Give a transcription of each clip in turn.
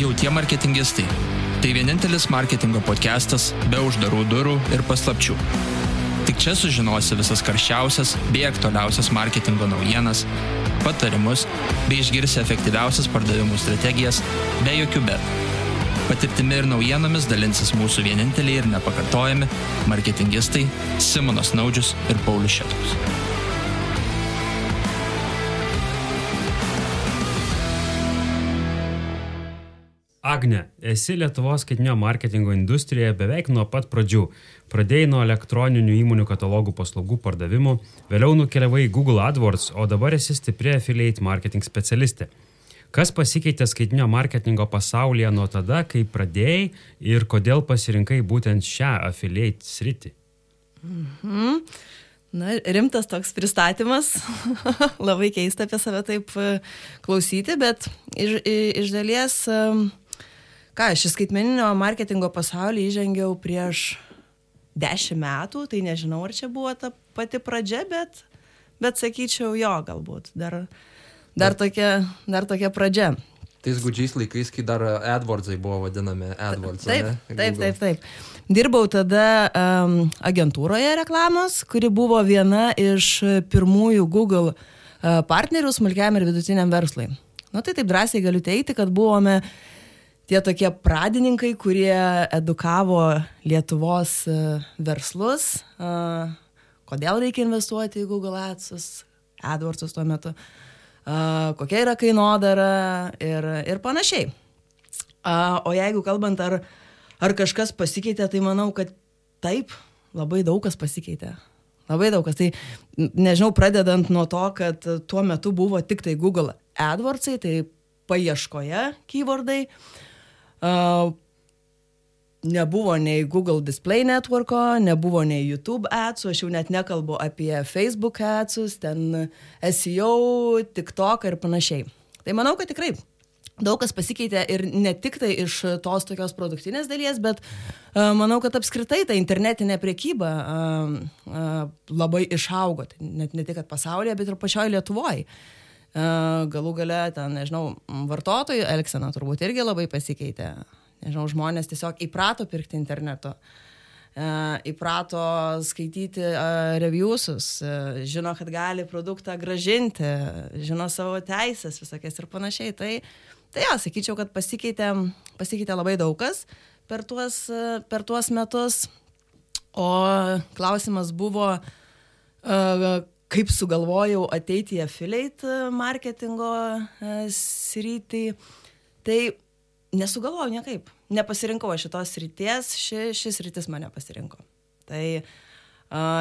jau tie marketingistai. Tai vienintelis marketingo podcastas be uždarų durų ir paslapčių. Tik čia sužinosi visas karščiausias bei aktualiausias marketingo naujienas, patarimus bei išgirsi efektyviausias pardavimų strategijas be jokių bet. Patirtimi ir naujienomis dalinsis mūsų vieninteliai ir nepakartojami marketingistai Simonas Naudžius ir Paulius Šetkus. Agne, esi Lietuvos skaitinio marketingo industrijoje beveik nuo pat pradžių. Pradėjai nuo elektroninių įmonių katalogų paslaugų pardavimų, vėliau nukeliavai į Google AdWords, o dabar esi stipri affiliate marketing specialistė. Kas pasikeitė skaitinio marketingo pasaulyje nuo tada, kai pradėjai ir kodėl pasirinkai būtent šią affiliate sritį? Mhm. Na, rimtas toks pristatymas. Labai keista apie save taip e, klausyti, bet iš, iš dalies um, ką, aš į skaitmeninio marketingo pasaulį įžengiau prieš dešimt metų, tai nežinau, ar čia buvo ta pati pradžia, bet, bet sakyčiau, jo, galbūt dar, dar, tokia, dar tokia pradžia. Tais gudžiais laikais, kai dar AdWordsai buvo vadinami AdWords. Taip, ne? taip, taip, taip. Dirbau tada um, agentūroje reklamos, kuri buvo viena iš pirmųjų Google uh, partnerių smulkiam ir vidutiniam verslui. Na tai taip drąsiai galiu teikti, kad buvome uh, tie tokie pradininkai, kurie edukavo Lietuvos e, verslus, e, kodėl reikia investuoti į Google Adsus, AdWordsus tuo metu, e, kokia yra kainodara ir, ir panašiai. O jeigu kalbant, ar, ar kažkas pasikeitė, tai manau, kad taip, labai daug kas pasikeitė. Labai daug kas. Tai nežinau, pradedant nuo to, kad tuo metu buvo tik tai Google AdWordsai, tai paieškoje keywordai. Uh, Uh, nebuvo nei Google Display Networko, nebuvo nei YouTube adsų, aš jau net nekalbu apie Facebook adsus, ten SEO, TikTok ir panašiai. Tai manau, kad tikrai daug kas pasikeitė ir ne tik tai iš tos tokios produktinės dalies, bet uh, manau, kad apskritai ta internetinė priekyba uh, uh, labai išaugo, tai net ne tik pasaulyje, bet ir pačioje Lietuvoje. Uh, galų gale, ten, nežinau, vartotojų elgsena turbūt irgi labai pasikeitė. Nežinau, žmonės tiesiog įprato pirkti internetu. Uh, įprato skaityti uh, reviewsus, žino, kad gali produktą gražinti, žino savo teisės visokias ir panašiai. Tai, tai jo, sakyčiau, kad pasikeitė, pasikeitė labai daug kas per tuos, per tuos metus. O klausimas buvo, kaip sugalvojau ateiti į affiliate marketingo sritį, tai nesugalvojau niekaip. Nepasirinkau šitos ryties, ši, šis rytis mane pasirinko. Tai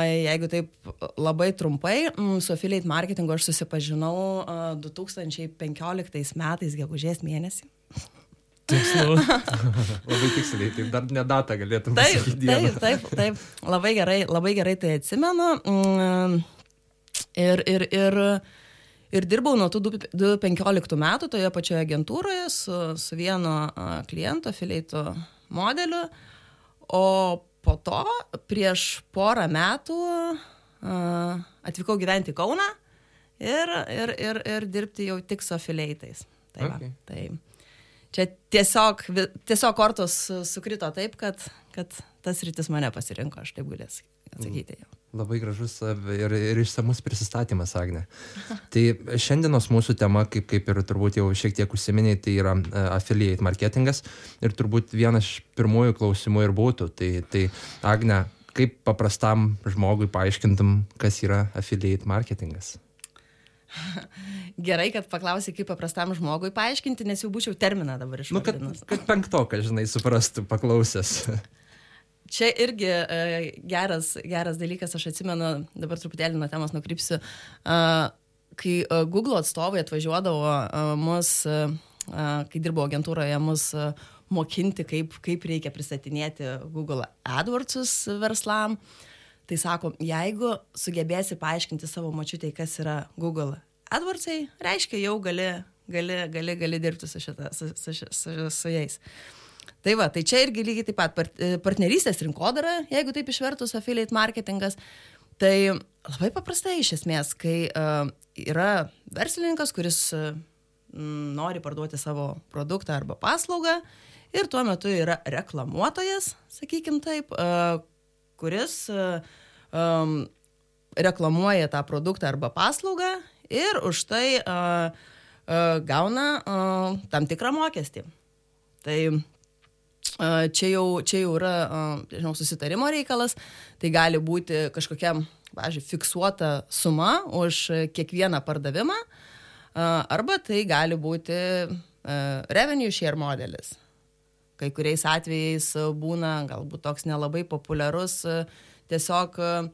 jeigu taip labai trumpai, su affiliate marketingu aš susipažinau a, 2015 metais, gegužės mėnesį. Tikslu. labai tiksliai, taip dar ne datą galėtum taip, pasakyti. Taip, taip, taip, labai gerai, labai gerai tai atsimenu. Ir, ir, ir, Ir dirbau nuo tų 2015 metų toje pačioje agentūroje su, su vienu kliento afiliato modeliu, o po to prieš porą metų atvykau gyventi Kauną ir, ir, ir, ir dirbti jau tik su afiliatais. Tai, okay. va, tai čia tiesiog, tiesiog kortos sukrito taip, kad, kad tas rytis mane pasirinko, aš taip galėsiu atsakyti jau. Labai gražus ir, ir išsamus prisistatymas, Agne. Tai šiandienos mūsų tema, kaip, kaip ir turbūt jau šiek tiek užsiminiai, tai yra uh, affiliate marketingas. Ir turbūt vienas iš pirmųjų klausimų ir būtų, tai, tai Agne, kaip paprastam žmogui paaiškintum, kas yra affiliate marketingas? Gerai, kad paklausai, kaip paprastam žmogui paaiškinti, nes jau būčiau terminą dabar išvardinus. Nu, kad, kad penktokas, žinai, suprastų paklausęs. čia irgi uh, geras, geras dalykas, aš atsimenu, dabar truputėlį nuo temos nukrypsiu, uh, kai uh, Google atstovai atvažiuodavo mus, kai dirbo agentūroje, mus mokinti, kaip, kaip reikia pristatinėti Google AdWordsus verslam. Tai sako, jeigu sugebėsi paaiškinti savo mačiutėj, kas yra Google AdWordsai, reiškia, jau gali, gali, gali, gali dirbti su, šita, su, su, su, su jais. Uh, Tai va, tai čia irgi lygiai taip pat e, partnerystės rinkodara, jeigu taip išvertus affiliate marketingas. Tai labai paprastai iš esmės, kai uh, yra verslininkas, kuris uh, nori parduoti savo produktą arba paslaugą ir tuo metu yra reklamuotojas, sakykim taip, e, kuris e, um, reklamuoja tą produktą arba paslaugą ir už tai uh, uh, gauna uh, tam tikrą mokestį. Tai uh, čia, jau, čia jau yra, uh, žinau, susitarimo reikalas, tai gali būti kažkokia, pažiūrėjau, fiksuota suma už kiekvieną pardavimą, uh, arba tai gali būti uh, revenue share modelis. Kai kuriais atvejais būna galbūt toks nelabai populiarus uh, tiesiog uh,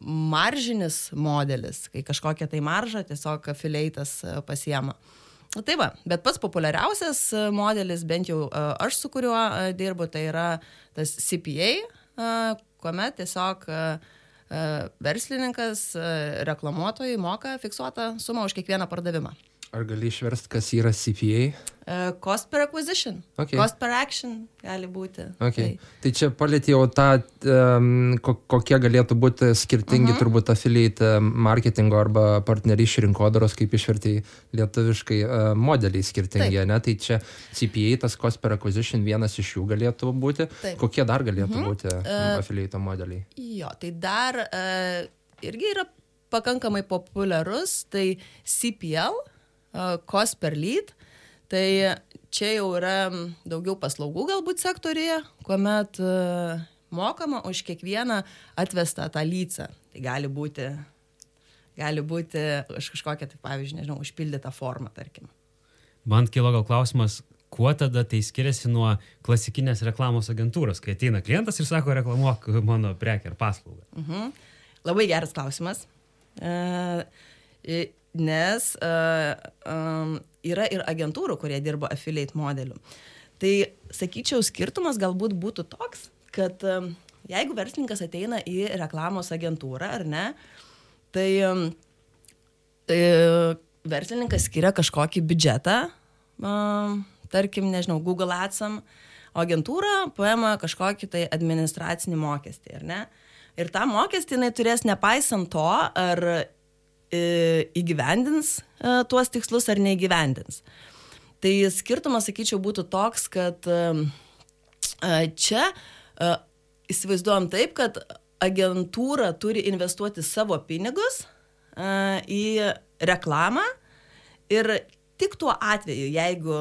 maržinis modelis, kai kažkokia tai marža tiesiog afilieitas pasiema. Nu, tai va, bet pats populiariausias e, modelis, bent jau e, aš su kuriuo dirbu, tai yra tas CPA, kuomet tiesiog verslininkas, reklamuotojai moka fiksuotą sumą už kiekvieną pardavimą. Ar gali išversti, kas yra CPA? Uh, cost per acquisition. Okay. Cost per action gali būti. Okay. Tai, tai čia palėtė jau tą, um, kokie galėtų būti skirtingi uh mhm. -huh. turbūt affiliate marketingo arba partnerysčių rinkodaros, kaip išvertai lietuviškai, uh, modeliai skirtingi, Taip. ne? Tai čia CPA, tas cost per acquisition, vienas iš jų galėtų būti. Taip. Kokie dar galėtų uh mhm. -huh. būti uh, affiliate modeliai? Jo, tai dar uh, irgi yra pakankamai populiarus, tai CPL cost per lead. Tai čia jau yra daugiau paslaugų galbūt sektorija, kuomet mokama už kiekvieną atvestą tą lycą. Tai gali būti, gali būti už kažkokią, tai pavyzdžiui, nežinau, užpildytą formą, tarkim. Man kilo gal klausimas, kuo tada tai skiriasi nuo klasikinės reklamos agentūros, kai ateina klientas ir sako, reklamuok mano prekę ar paslaugą? Mhm. Labai geras klausimas. E, nes uh, um, yra ir agentūrų, kurie dirba affiliate modeliu. Tai, sakyčiau, skirtumas galbūt būtų toks, kad um, jeigu verslininkas ateina į reklamos agentūrą, ar ne, tai um, e, verslininkas skiria kažkokį biudžetą, um, tarkim, nežinau, Google Adsam, o agentūra paima kažkokį tai administracinį mokestį, ar ne? Ir tą mokestį jinai turės nepaisant to, ar įgyvendins e, tuos tikslus ar neįgyvendins. Tai skirtumas, sakyčiau, būtų toks, kad e, e, čia įsivaizduojam taip, kad agentūra turi investuoti savo pinigus į reklamą ir tik tuo atveju, jeigu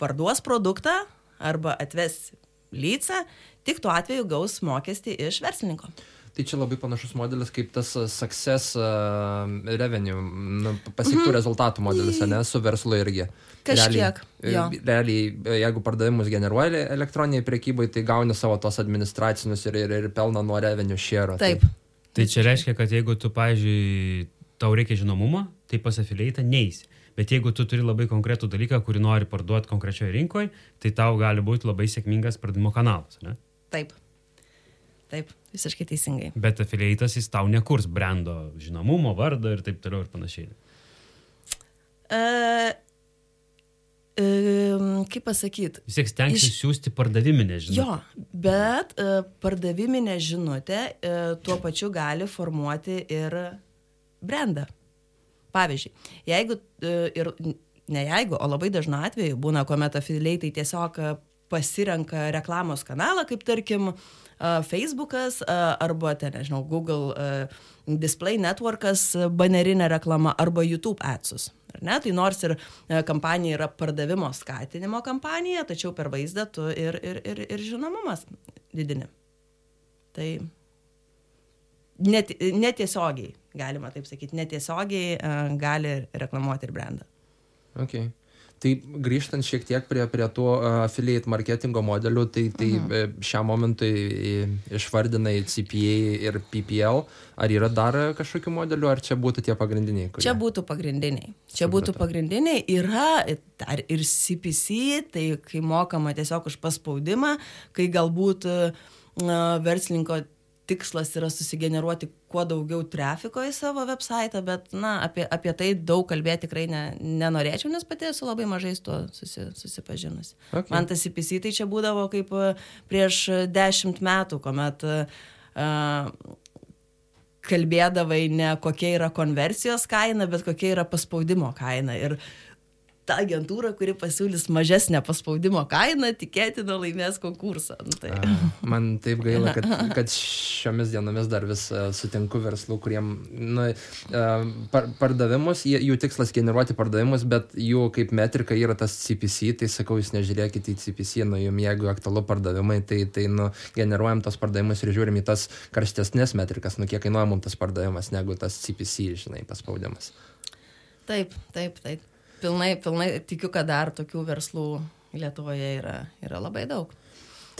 parduos produktą arba atves lycą, tik tuo atveju gaus mokestį iš verslininko. Tai čia labai panašus modelis kaip tas uh, success uh, revenue, nu, pasiektų mm -hmm. rezultatų modelis, ne, su verslu irgi. Kažkiek. Realiai, e, realiai, e, jeigu pardavimus generuoja elektroniniai priekybai, tai gauni savo tos administracinius ir, ir, ir pelną nuo revenue share. Taip. Tai, tai čia reiškia, kad jeigu tu, pavyzdžiui, tau reikia žinomumo, tai pas afiliaitą neįsi. Bet jeigu tu turi labai konkretų dalyką, kurį nori parduoti konkrečioje rinkoje, tai tau gali būti labai sėkmingas pardavimo kanalas. Ne? Taip. Taip, visiškai teisingai. Bet afiliaitas jis tau nekurs brendo žinomumo, vardo ir taip toliau ir panašiai. Uh, uh, kaip pasakyti? Vis tiek stengsis iš... siūsti pardaviminę žinutę. Jo, bet uh, pardaviminė žinutė uh, tuo pačiu gali formuoti ir brandą. Pavyzdžiui, jeigu uh, ir ne jeigu, o labai dažnu atveju būna, kuomet afiliaitai tiesiog pasirenka reklamos kanalą, kaip tarkim uh, Facebookas arba, ten, nežinau, Google Display Networkas banerinė reklama arba YouTube atsus. Ar ne? Tai nors ir kampanija yra pardavimo skatinimo kampanija, tačiau per vaizdą tu ir, ir, ir, ir žinomumas didini. Tai net, netiesiogiai, galima taip sakyti, netiesiogiai gali reklamuoti ir brandą. Okay. Tai grįžtant šiek tiek prie, prie tų affiliate marketingo modelių, tai, tai mhm. šiam momentui išvardinai CPA ir PPL. Ar yra dar kažkokių modelių, ar čia būtų tie pagrindiniai? Kurie... Čia būtų pagrindiniai. Čia Supratau. būtų pagrindiniai. Yra dar ir CPC, tai kai mokama tiesiog už paspaudimą, kai galbūt verslininko tikslas yra susigeneruoti kuo daugiau trafiko į savo website, bet, na, apie, apie tai daug kalbėti tikrai ne, nenorėčiau, nes pati esu labai mažai su tuo susi, susipažinusi. Okay. Man tas IPC tai čia būdavo kaip e, prieš dešimt metų, kuomet uh, kalbėdavai ne kokia yra konversijos kaina, bet kokia yra paspaudimo kaina. Ir ta agentūra, kuri pasiūlys mažesnę paspaudimo kainą, tikėtina laimės konkursą. Nu, tai. A, man taip gaila, kad, kad šiomis dienomis dar vis uh, sutinku verslų, kuriem nu, uh, par, pardavimus, jų tikslas generuoti pardavimus, bet jų kaip metrika yra tas CPC, tai sakau, jūs nežiūrėkite į CPC, nu jums jeigu aktualu pardavimai, tai, tai nu, generuojam tos pardavimus ir žiūrim į tas karštesnės metrikas, nu kiek kainuoja mums tas pardavimas, negu tas CPC, žinai, paspaudimas. Taip, taip, taip. Pilnai, pilnai tikiu, kad dar tokių verslų Lietuvoje yra, yra labai daug.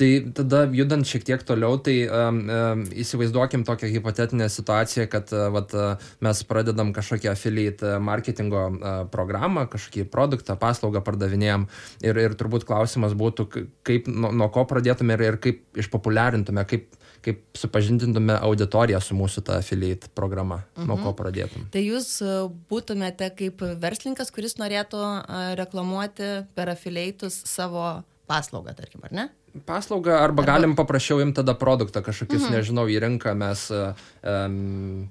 Tai tada judant šiek tiek toliau, tai um, um, įsivaizduokim tokią hipotetinę situaciją, kad uh, vat, uh, mes pradedam kažkokią affiliate marketingo uh, programą, kažkokį produktą, paslaugą pardavinėjom ir, ir turbūt klausimas būtų, kaip, nuo, nuo ko pradėtume ir, ir kaip išpopuliarintume, kaip kaip supažindintume auditoriją su mūsų ta affiliate programa, mhm. nuo ko pradėtum. Tai jūs e, būtumėte kaip verslininkas, kuris norėtų e, reklamuoti per affiliate'us savo paslaugą, tarkim, ar ne? Paslaugą arba, arba... galim paprašiau imti tada produktą kažkokius, mhm. nežinau, į rinką mes um,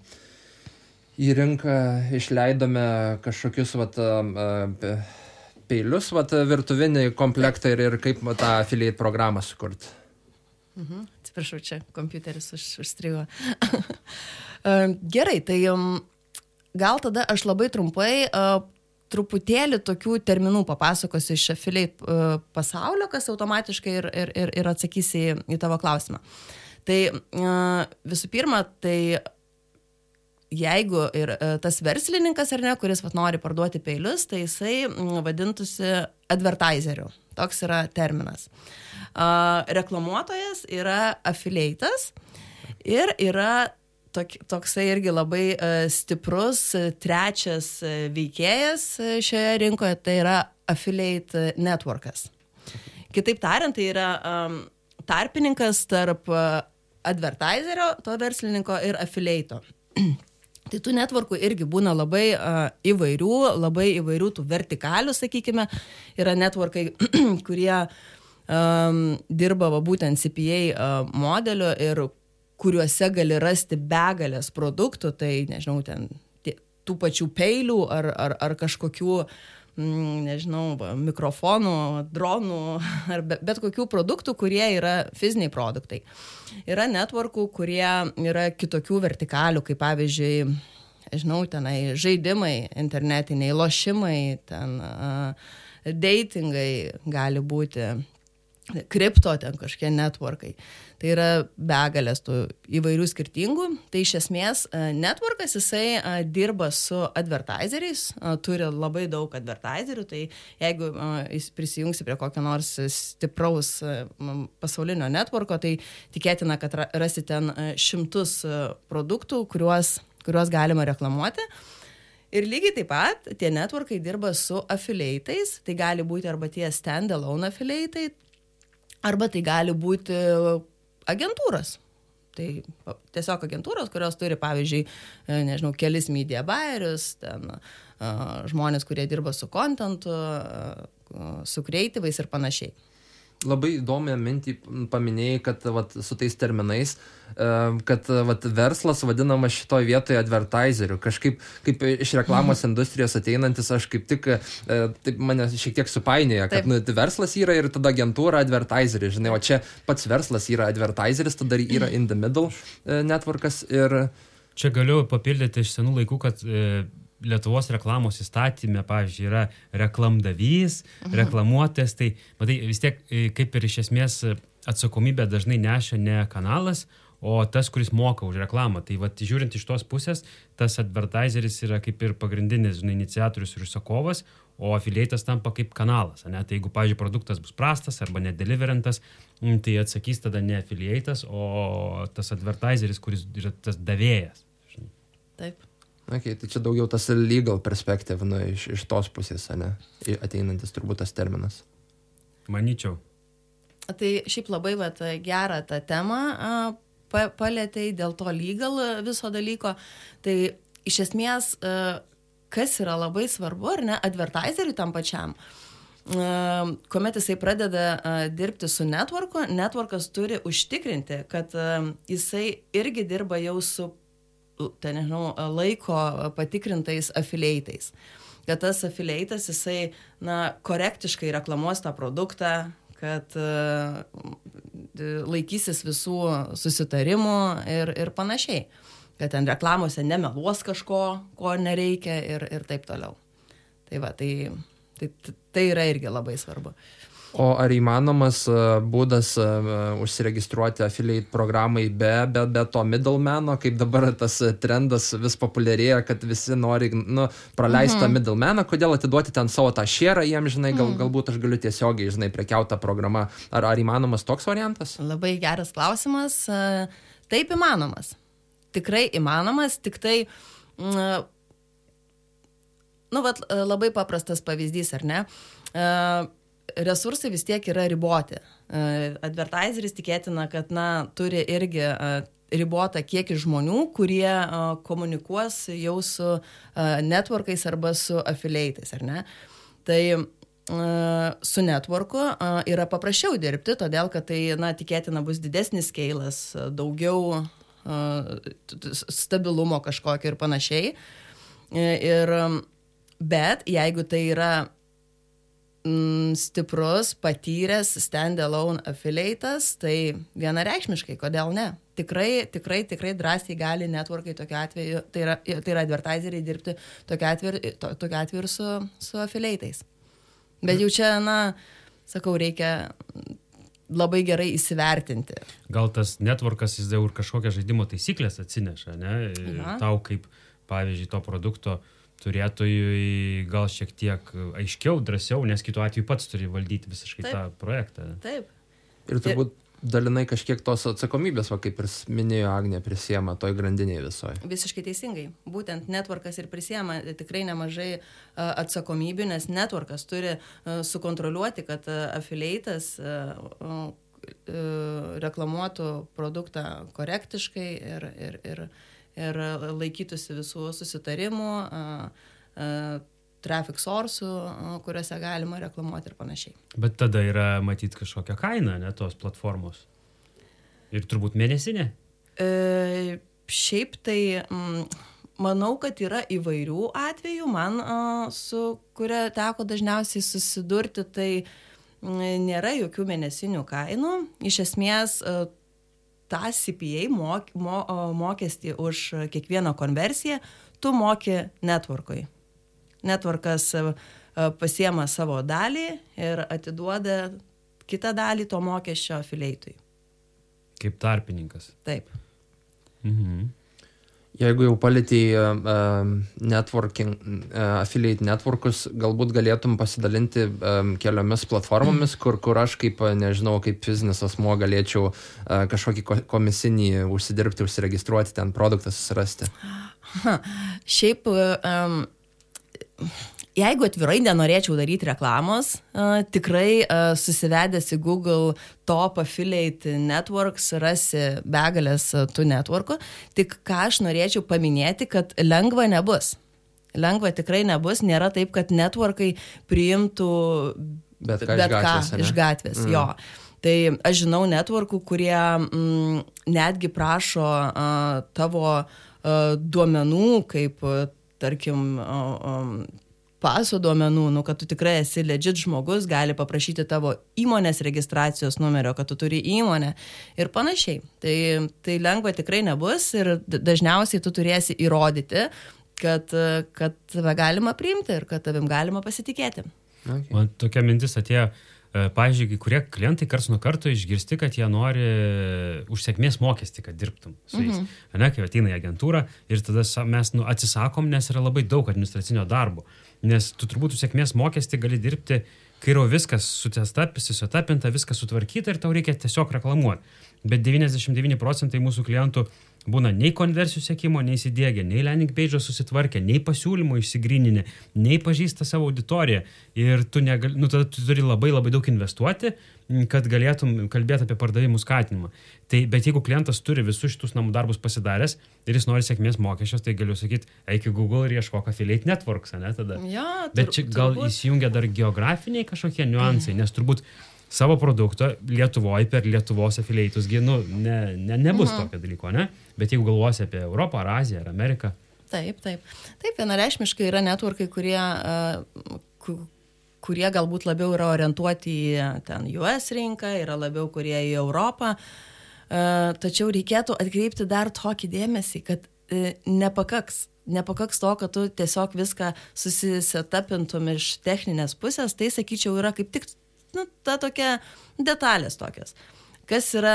į rinką išleidome kažkokius vat, uh, peilius, vat, virtuvinį komplektą ir, ir kaip tą affiliate programą sukurti. Mhm. Atsiprašau, čia kompiuteris už, užstrigo. Gerai, tai gal tada aš labai trumpai truputėlį tokių terminų papasakosiu iš affiliate pasaulio, kas automatiškai ir, ir, ir, ir atsakys į, tavo klausimą. Tai visų pirma, tai jeigu ir tas verslininkas ar ne, kuris vat, nori parduoti peilius, tai jisai vadintųsi advertiseriu. Toks yra terminas. Reklamuotojas yra afilieitas ir yra tok, toksai irgi labai stiprus trečias veikėjas šioje rinkoje, tai yra affiliate networkas. Kitaip tariant, tai yra um, tarpininkas tarp advertiserio, to verslininko ir affiliato. Tai tų networkų irgi būna labai uh, įvairių, labai įvairių tų vertikalių, sakykime, yra networkai, kurie uh, um, dirba va, būtent CPA uh, modeliu ir kuriuose gali rasti begalės produktų, tai nežinau, ten tų pačių peilių ar, ar, ar kažkokių mm, nežinau, mikrofonų, dronų ar be, bet kokių produktų, kurie yra fiziniai produktai. Yra networkų, kurie yra kitokių vertikalių, kaip pavyzdžiui, žinau, tenai žaidimai, internetiniai, lošimai, ten uh, datingai gali būti, kripto ten kažkokie networkai. Tai yra begalės tų įvairių skirtingų. Tai iš esmės e, networkas jisai e, dirba su advertiseriais, e, turi labai daug advertiserių, tai jeigu jis prisijungsi prie kokio nors stipraus pasaulinio networko, tai tikėtina, kad rasi ten šimtus produktų, kuriuos, kuriuos galima reklamuoti. Ir lygiai taip pat tie networkai dirba su affiliatais, tai gali būti arba tie standalone affiliatai, Arba tai gali būti agentūros. Tai tiesiog agentūros, kurios turi, pavyzdžiui, e, nežinau, kelis media buyerius, ten žmonės, kurie dirba su kontentu, su kreatyvais ir panašiai labai įdomią mintį paminėjai, kad vat, su tais terminais, e, kad vat, verslas vadinamas šitoje vietoje advertiseriu. Kažkaip kaip iš reklamos industrijos ateinantis, aš kaip tik, e, taip mane šiek tiek supainioja, kad nu, verslas yra ir tada agentūra advertiseris, žinai, o čia pats verslas yra advertiseris, tada yra in the middle e, networkas ir... Čia galiu papildyti iš senų laikų, kad Lietuvos reklamos įstatymė, pavyzdžiui, yra reklamdavys, mhm. reklamuotojas, tai matai, vis tiek e, kaip ir iš esmės atsakomybę dažnai neša ne kanalas, o tas, kuris moka už reklamą. Tai va, žiūrint iš tos pusės, tas advertiseris yra kaip ir pagrindinis žinai, iniciatorius ir užsakovas, o afiliatas tampa kaip kanalas. Ne? Tai jeigu, pavyzdžiui, produktas bus prastas arba nedeliverantas, tai atsakys tada ne afiliatas, o tas advertiseris, kuris yra tas davėjas. Žinai. Taip. Okay, tai čia daugiau tas legal perspektyv, nu, iš, iš tos pusės, ne? Ateinantis turbūt tas terminas. Manyčiau. Tai šiaip labai vat, gerą tą temą pa, palėtėjai dėl to legal viso dalyko. Tai iš esmės, kas yra labai svarbu, ar ne, advertiseriui tam pačiam, kuomet jisai pradeda dirbti su networku, networkas turi užtikrinti, kad jisai irgi dirba jau su ten, nežinau, laiko patikrintais afilieitais. kad tas afilieitas jisai, na, korektiškai reklamuos tą produktą, kad laikysis visų susitarimų ir, ir panašiai. Kad ten reklamose nemeluos kažko, ko nereikia ir, ir taip toliau. Tai va, tai, tai, tai yra irgi labai svarbu. O ar įmanomas e, būdas e, užsiregistruoti affiliate programai be, be, be to middlemano, kaip dabar tas trendas vis populiarėja, kad visi nori nu, praleisti mhm. tą middlemaną, kodėl atiduoti ten savo tą šėrą jiems, žinai, gal, mhm. galbūt aš galiu tiesiogiai, žinai, prekiautą programą. Ar, ar įmanomas toks variantas? Labai geras klausimas. E, taip įmanomas. Tikrai įmanomas, tik tai... Mm, nu, vat, labai paprastas pavyzdys, ar ne? Uh, resursai vis tiek yra riboti. E, advertiseris tikėtina, kad na, turi irgi e, ribotą kiekį žmonių, kurie e, komunikuos jau su networkais arba su affiliatais, ar ne? Tai su networku yra paprasčiau dirbti, todėl kad tai, na, tikėtina bus didesnis skailas, daugiau stabilumo kažkokio ir panašiai. Ir, bet jeigu tai yra mm, stiprus, patyręs stand-alone affiliatas, tai vienareikšmiškai, kodėl ne? Tikrai, tikrai, tikrai drąsiai gali networkai tokiu atveju, tai yra, tai yra advertiseriai dirbti tokiu atveju, to, tokiu atveju ir su, su affiliatais. Bet jau čia, na, sakau, reikia labai gerai įsivertinti. Gal tas networkas jis jau ir kažkokią žaidimo taisyklės atsineša, ne? Ja. Tau kaip, pavyzdžiui, to produkto uh, turėtojui gal šiek tiek aiškiau, drąsiau, nes kitu atveju pats turi valdyti visiškai Taip. tą projektą. Taip. Ir turbūt dalinai kažkiek tos atsakomybės, va, kaip ir minėjo Agnė, prisiema toj grandiniai visoje. Visiškai teisingai. Būtent networkas ir prisiema tikrai nemažai atsakomybių, nes networkas turi sukontroliuoti, kad afilieitas uh, reklamuotų produktą korektiškai ir, ir, ir, ir laikytųsi visų susitarimų, traffic source'ų, kuriuose galima reklamuoti ir panašiai. Bet tada yra matyti kažkokia kaina, ne tos platformos. Ir turbūt mėnesinė? E, šiaip tai m, manau, kad yra įvairių atvejų. Man, a, su kuria teko dažniausiai susidurti, tai m, nėra jokių mėnesinių kainų. Iš esmės, a, tą CPA mok, mo, mokestį už kiekvieną konversiją tu moki networkui. Networkas e, pasiema savo dalį ir atiduoda kitą dalį to mokesčio afiliaitui. Kaip tarpininkas. Taip. Mhm. Jeigu jau palėtėjai uh, networking, uh, affiliate networkus, galbūt galėtum pasidalinti keliomis platformomis, kur, kur aš kaip, nežinau, kaip fizinis asmo galėčiau kažkokį komisinį užsidirbti, užsiregistruoti, ten produktą susirasti. Ha, šiaip um, Jeigu atvirai nenorėčiau daryti reklamos, uh, tikrai uh, susivedęs į Google Top Affiliate Networks rasi begalės uh, tų networkų. Tik ką aš norėčiau paminėti, kad lengva nebus. Lengva tikrai nebus, nėra taip, kad networkai priimtų bet ką, bet iš, gatvės, ką iš gatvės. Mm. Jo. Tai aš žinau networkų, kurie mm, netgi prašo uh, tavo uh, duomenų, kaip, uh, tarkim, uh, um, paso duomenų, nu, kad tu tikrai esi legit žmogus, gali paprašyti tavo įmonės registracijos numerio, kad tu turi įmonę ir panašiai. Tai, tai lengva tikrai nebus ir dažniausiai tu turėsi įrodyti, kad, kad tave galima priimti ir kad tavim galima pasitikėti. Okay. Man tokia mintis atėjo, e, pavyzdžiui, kai kurie klientai kars nuo karto išgirsti, kad jie nori už sėkmės mokestį, kad dirbtum su jais. Mm -hmm. Ne, kai ateina į agentūrą ir tada mes nu, atsisakom, nes yra labai daug administracinio darbo. Nes tu turbūt sėkmės mokestį gali dirbti, kai jau viskas susitapinta, viskas sutvarkyta ir tau reikia tiesiog reklamuoti. Bet 99 procentai mūsų klientų būna nei konversijų sėkimo, nei įsidėgę, nei landing page susitvarkę, nei pasiūlymų išsigryninę, nei pažįsta savo auditoriją. Ir tu, negali, nu, tada tu turi labai labai daug investuoti, kad galėtum kalbėti apie pardavimų skatinimą. Tai, bet jeigu klientas turi visus šitus namų darbus pasidaręs ir jis nori sėkmės mokesčios, tai galiu sakyti, eik į Google ir ieškok affiliate networks, ne tada. Ja, tur, bet čia gal turbūt... įsijungia dar geografiniai kažkokie niuansai, nes turbūt savo produktą Lietuvoje per Lietuvos afilieitus, nu, ne, ne, nebus mhm. tokio dalyko, ne? Bet jeigu galvosi apie Europą, ar Aziją, ar Ameriką. Taip, taip. Taip, vienareišmiškai yra networkai, kurie, kurie galbūt labiau yra orientuoti į ten US rinką, yra labiau kurie į Europą. Uh, tačiau reikėtų atkreipti dar tokį dėmesį, kad uh, nepakaks. Nepakaks to, kad tu tiesiog viską susisetapintum iš techninės pusės, tai sakyčiau yra kaip tik nu, ta tokia detalės tokios. Kas yra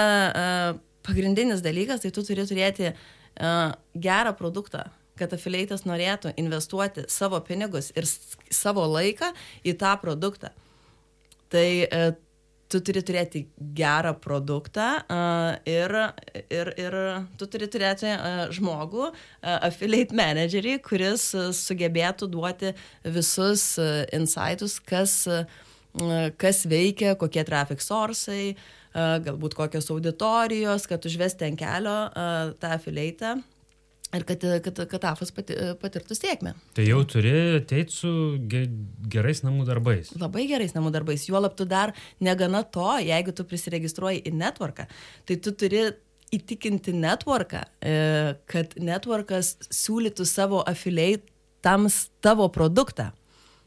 pagrindinis dalykas, tai tu turi turėti gerą produktą, kad afilieitas norėtų investuoti savo pinigus ir savo laiką į tą produktą. Tai e, tu turi turėti gerą produktą uh, ir, ir, ir tu turi turėti uh, žmogų, uh, affiliate managerį, kuris uh, sugebėtų duoti visus uh, insightus, kas, uh, kas veikia, kokie traffic sourcai, uh, galbūt kokios auditorijos, kad užvesti ant kelio uh, tą affiliate ir kad, kad, kad AFAS pati, patirtų sėkmę. Tai jau turi ateiti su ge, gerais namų darbais. Labai gerais namų darbais. Juolab tu dar negana to, jeigu tu prisiregistruoji į networką, tai tu turi įtikinti networką, e, kad networkas siūlytų savo afiliaitams tavo produktą.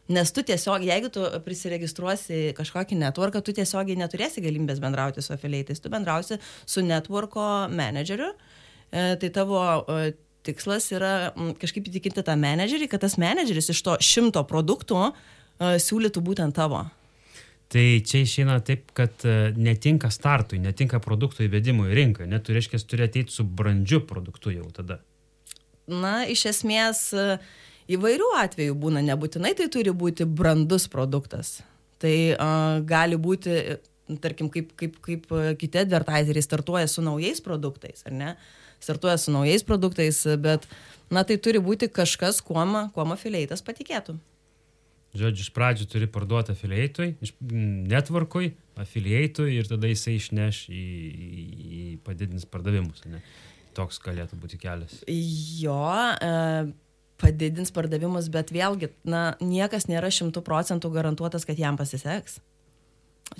Nes tu tiesiog, jeigu tu prisiregistruosi kažkokį networką, tu tiesiogiai neturėsi galimybės bendrauti su afiliaitais, tu bendrausi su networko menedžeriu, e, tai tavo e, tikslas yra mm, kažkaip įtikinti tą menedžerį, kad tas menedžeris iš to šimto produktų uh, siūlytų būtent tavo. Tai čia išeina taip, kad uh, netinka startui, netinka produkto įvedimui į rinką, net tu reiškia, turi ateiti su brandžiu produktu jau tada. Na, iš esmės uh, įvairių atvejų būna, nebūtinai tai turi būti brandus produktas. Tai uh, gali būti, tarkim, kaip, kaip, kaip kiti advertiseriai startuoja su naujais produktais, ar ne? Uh, startuoja su naujais produktais, bet, na, tai turi būti kažkas, kuom, kuom afilieitas patikėtų. Žodžiu, iš pradžių turi parduoti afilieitui, networkui, afilieitui ir tada jisai išneš į, į, į padidins pardavimus. Ne? Toks galėtų būti kelias. Jo, e, padidins pardavimus, bet vėlgi, na, niekas nėra šimtų procentų garantuotas, kad jam pasiseks.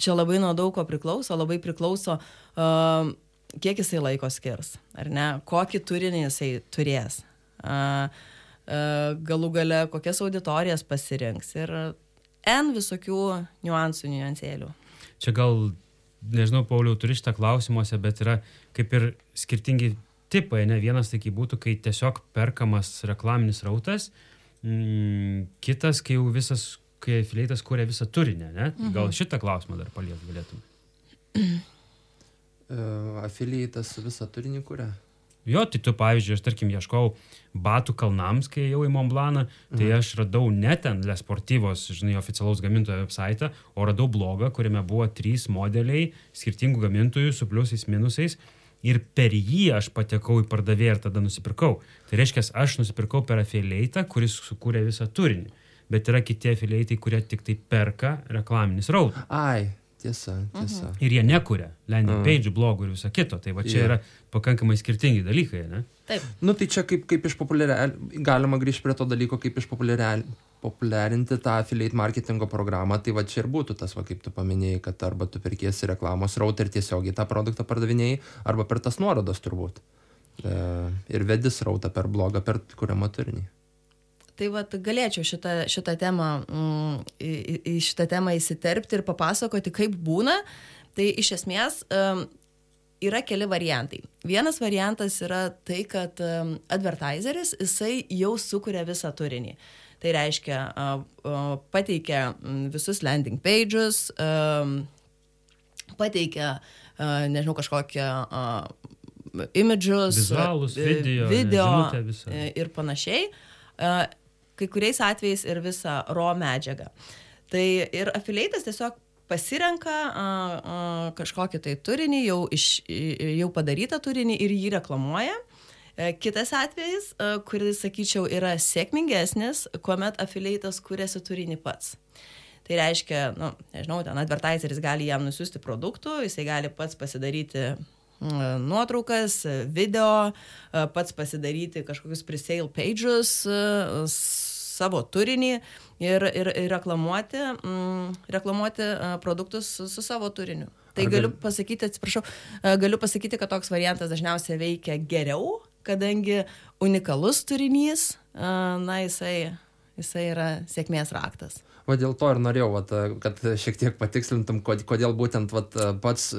Čia labai nuo daug ko priklauso, labai priklauso uh, kiek jisai laiko skirs, ar ne, kokį turinį jisai turės, a, a, galų gale kokias auditorijas pasirinks ir N visokių niuansų, niuansėlių. Čia gal, nežinau, Pauliau, turi šitą klausimuose, bet yra kaip ir skirtingi tipai, ne vienas tai būtų, kai tiesiog perkamas reklaminis rautas, mm, kitas, kai jau visas, kai afiliatas kūrė visą turinį, ne? Gal mhm. šitą klausimą dar palies galėtum. afilieitas visą turinį kuria. Jo, tai tu, pavyzdžiui, aš tarkim ieškau batų kalnams, kai jau į Montblaną, tai mhm. aš radau ne ten Lesportyvos, žinai, oficialaus gamintojo website, o radau blogą, kuriame buvo trys modeliai skirtingų gamintojų su pliusais, minusais. Ir per jį aš patekau į pardavėją ir tada nusipirkau. Tai reiškia, aš nusipirkau per afiliaitą, kuris sukūrė visą turinį. Bet yra kiti afiliaitai, kurie tik tai perka reklaminis rautas. Ai, Tiesa, tiesa. Mhm. Ir jie nekuria landing page, blogų ir viso kito. Tai va čia yeah. yra pakankamai skirtingi dalykai, ne? Taip. Nu tai čia kaip, kaip išpopuliarinti, galima grįžti prie to dalyko, kaip išpopuliarinti tą affiliate marketingo programą, tai va čia ir būtų tas, va kaip tu paminėjai, kad arba tu perkiesi reklamos rautą ir tiesiogiai tą produktą pardavinėjai, arba per tas nuorodas turbūt. E, ir vedis rautą per blogą, per kuriamą turinį. Tai vat, galėčiau šitą, šitą temą, mm, į, į šitą temą įsiterpti ir papasakoti, kaip būna. Tai iš esmės um, yra keli variantai. Vienas variantas yra tai, kad um, advertiseris, jisai jau sukuria visą turinį. Tai reiškia, uh, uh, pateikia visus landing pages, um, pateikia, uh, nežinau, kažkokią uh, images, Vizualus, video, video ne, ir panašiai. Kai kuriais atvejais ir visą ro medžiagą. Tai ir afilieitas tiesiog pasirenka a, a, kažkokį tai turinį, jau, iš, jau padarytą turinį ir jį reklamuoja. E, kitas atvejis, kuris, sakyčiau, yra sėkmingesnis, kuomet afilieitas kuriasi turinį pats. Tai reiškia, nu, nežinau, ten advertiseris gali jam nusiųsti produktų, jisai gali pats pasidaryti nuotraukas, video, pats pasidaryti kažkokius presale pages, savo turinį ir, ir, ir reklamuoti, mm, reklamuoti produktus su, su savo turiniu. Tai Ar galiu pasakyti, atsiprašau, galiu pasakyti, kad toks variantas dažniausiai veikia geriau, kadangi unikalus turinys, na, jisai, jisai yra sėkmės raktas. Va dėl to ir norėjau, vat, kad šiek tiek patikslintum, kodėl būtent vat, pats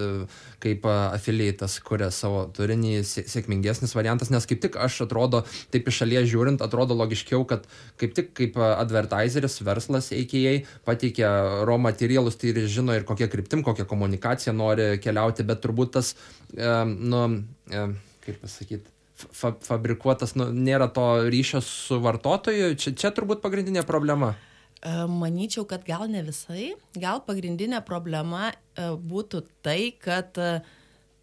kaip afiliatas kuria savo turinį sėkmingesnis variantas, nes kaip tik aš atrodo, taip iš šalies žiūrint, atrodo logiškiau, kad kaip tik kaip advertiseris, verslas AKA pateikia raw materialus, tai ir žino ir kokia kryptim, kokią komunikaciją nori keliauti, bet turbūt tas, nu, kaip pasakyti, fa fabrikuotas, nu, nėra to ryšio su vartotoju, čia, čia turbūt pagrindinė problema. E, manyčiau, kad gal ne visai. Gal pagrindinė problema e, būtų tai, kad e,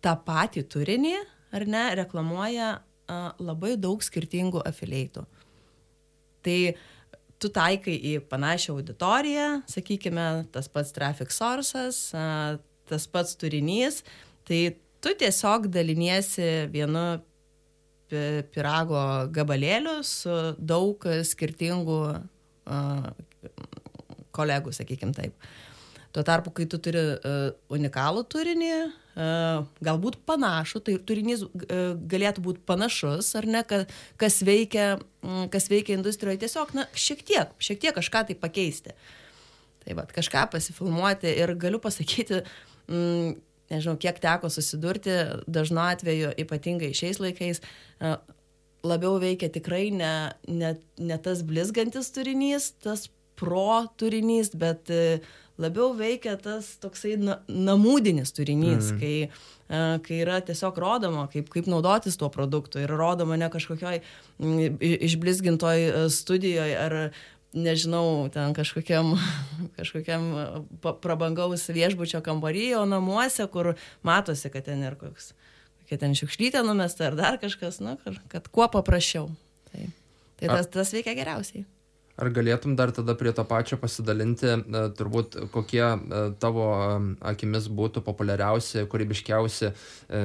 tą patį turinį, ar ne, reklamuoja labai daug skirtingų afilieitų. Tai tu taikai į panašią auditoriją, sakykime, tas pats traffic sources, tas pats turinys, tai tu tiesiog daliniesi vienu pirago gabalėliu su daug skirtingų kolegų, sakykim taip. Tuo tarpu, kai tu turi uh, unikalų turinį, uh, galbūt panašų, tai turinys uh, galėtų būti panašus, ar ne, ka, kas, veikia, um, kas veikia industrijoje, tiesiog, na, šiek tiek, šiek tiek kažką tai pakeisti. Tai va, kažką pasifilmuoti ir galiu pasakyti, mm, nežinau, kiek teko susidurti, dažnu atveju, ypatingai šiais laikais, uh, labiau veikia tikrai ne, ne, ne tas blizgantis turinys, tas pro turinys, bet e, labiau veikia tas toksai na, namūdinis turinys, mm. kai, uh, kai yra tiesiog rodoma, kaip, kaip naudotis tuo produktu ir rodoma ne kažkokioj išblizgintoj e, studijoje ar nežinau, ten kažkokiam, kažkokiam prabangaus viešbučio kambaryje, o namuose, kur matosi, kad ten ir koks, kokia ten šiukšlytė numesta ar dar kažkas, na, kad kuo paprasčiau. Tai, tai tas, tas veikia geriausiai. Ar galėtum dar tada prie to pačio pasidalinti, e, turbūt kokie e, tavo e, akimis būtų populiariausi, kūrybiškiausi,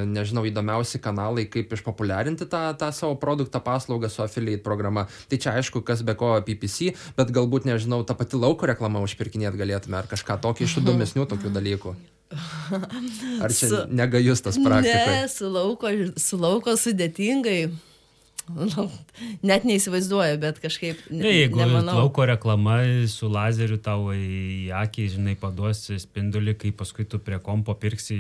nežinau, įdomiausi kanalai, kaip išpopuliarinti tą, tą savo produktą, paslaugą su affiliate programa. Tai čia aišku, kas be ko PPC, bet galbūt, nežinau, tą patį lauko reklamą užpirkinėti galėtume ar kažką tokio iš įdomesnių tokių dalykų. Ar čia su, negajus tas praktikas? Ne, su lauko, su lauko sudėtingai net neįsivaizduoju, bet kažkaip... Ne, jeigu nemanau. lauko reklama su lazeriu tau į akį, žinai, paduosi spindulį, kai paskui tu prie kompo pirksi,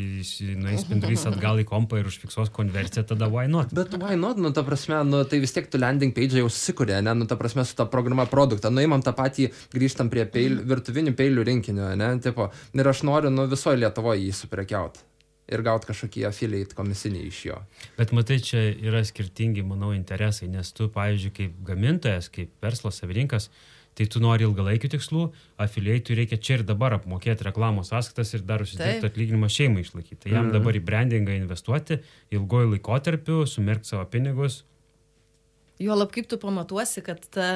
nueis spindulys atgal į kompą ir užfiksuos konversiją, tada why not? Bet why not, nu, ta prasme, nu, tai vis tiek tu landing page jau susikūrė, ne, nu, ta prasme, su ta programa produktą, nuimam tą patį, grįžtam prie peil, virtuvinių peilių rinkinio, ne, tipo, ir aš noriu, nu, visoje Lietuvoje jį suprekiauti ir gauti kažkokį affiliate komisinį iš jo. Bet matai, čia yra skirtingi, manau, interesai, nes tu, pavyzdžiui, kaip gamintojas, kaip verslo savininkas, tai tu nori ilgalaikių tikslų, affiliate'ui reikia čia ir dabar apmokėti reklamos sąskaitas ir dar užsidirbti atlyginimą šeimai išlaikyti. Tai jam mm. dabar į brandingą investuoti ilgoju laikotarpiu, sumirkti savo pinigus. Juolab kaip tu pamatuosi, kad ta,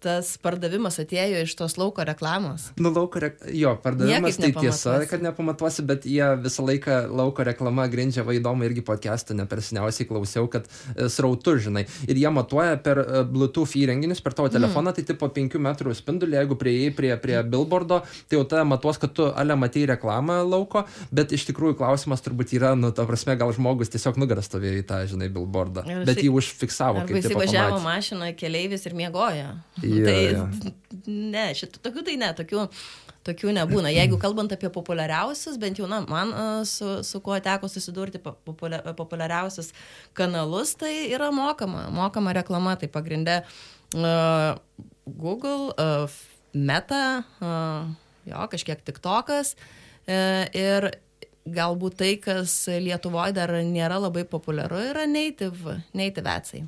tas pardavimas atėjo iš tos lauko reklamos. Nu, lauko re... jo, pardavimas tai tiesa, kad nepamatuosi, bet jie visą laiką lauko reklama grindžia vaidoma irgi podcast'ą, ne per seniausiai klausiau, kad e, srautu, žinai. Ir jie matuoja per e, Bluetooth įrenginius, per tavo mm. telefoną, tai tipo 5 metrų spindulį, jeigu prieėjai prie, prie billboardo, tai jau tada matuos, kad tu ale matai reklamą lauko, bet iš tikrųjų klausimas turbūt yra, nu, ta prasme, gal žmogus tiesiog nugaras stovėjo į tą, žinai, billboardą, bet jį užfiksavo. Arba jis važiavo mašinoje keleivis ir miegojo. Jo, tai jo. ne, šitų tokių tai ne, tokių, tokių nebūna. Jeigu kalbant apie populiariausius, bent jau na, man su, su kuo teko susidurti populiariausius kanalus, tai yra mokama, mokama reklama, tai pagrindė uh, Google, uh, Meta, uh, jo, kažkiek TikTokas uh, ir galbūt tai, kas Lietuvoje dar nėra labai populiaru, yra native, native atsai.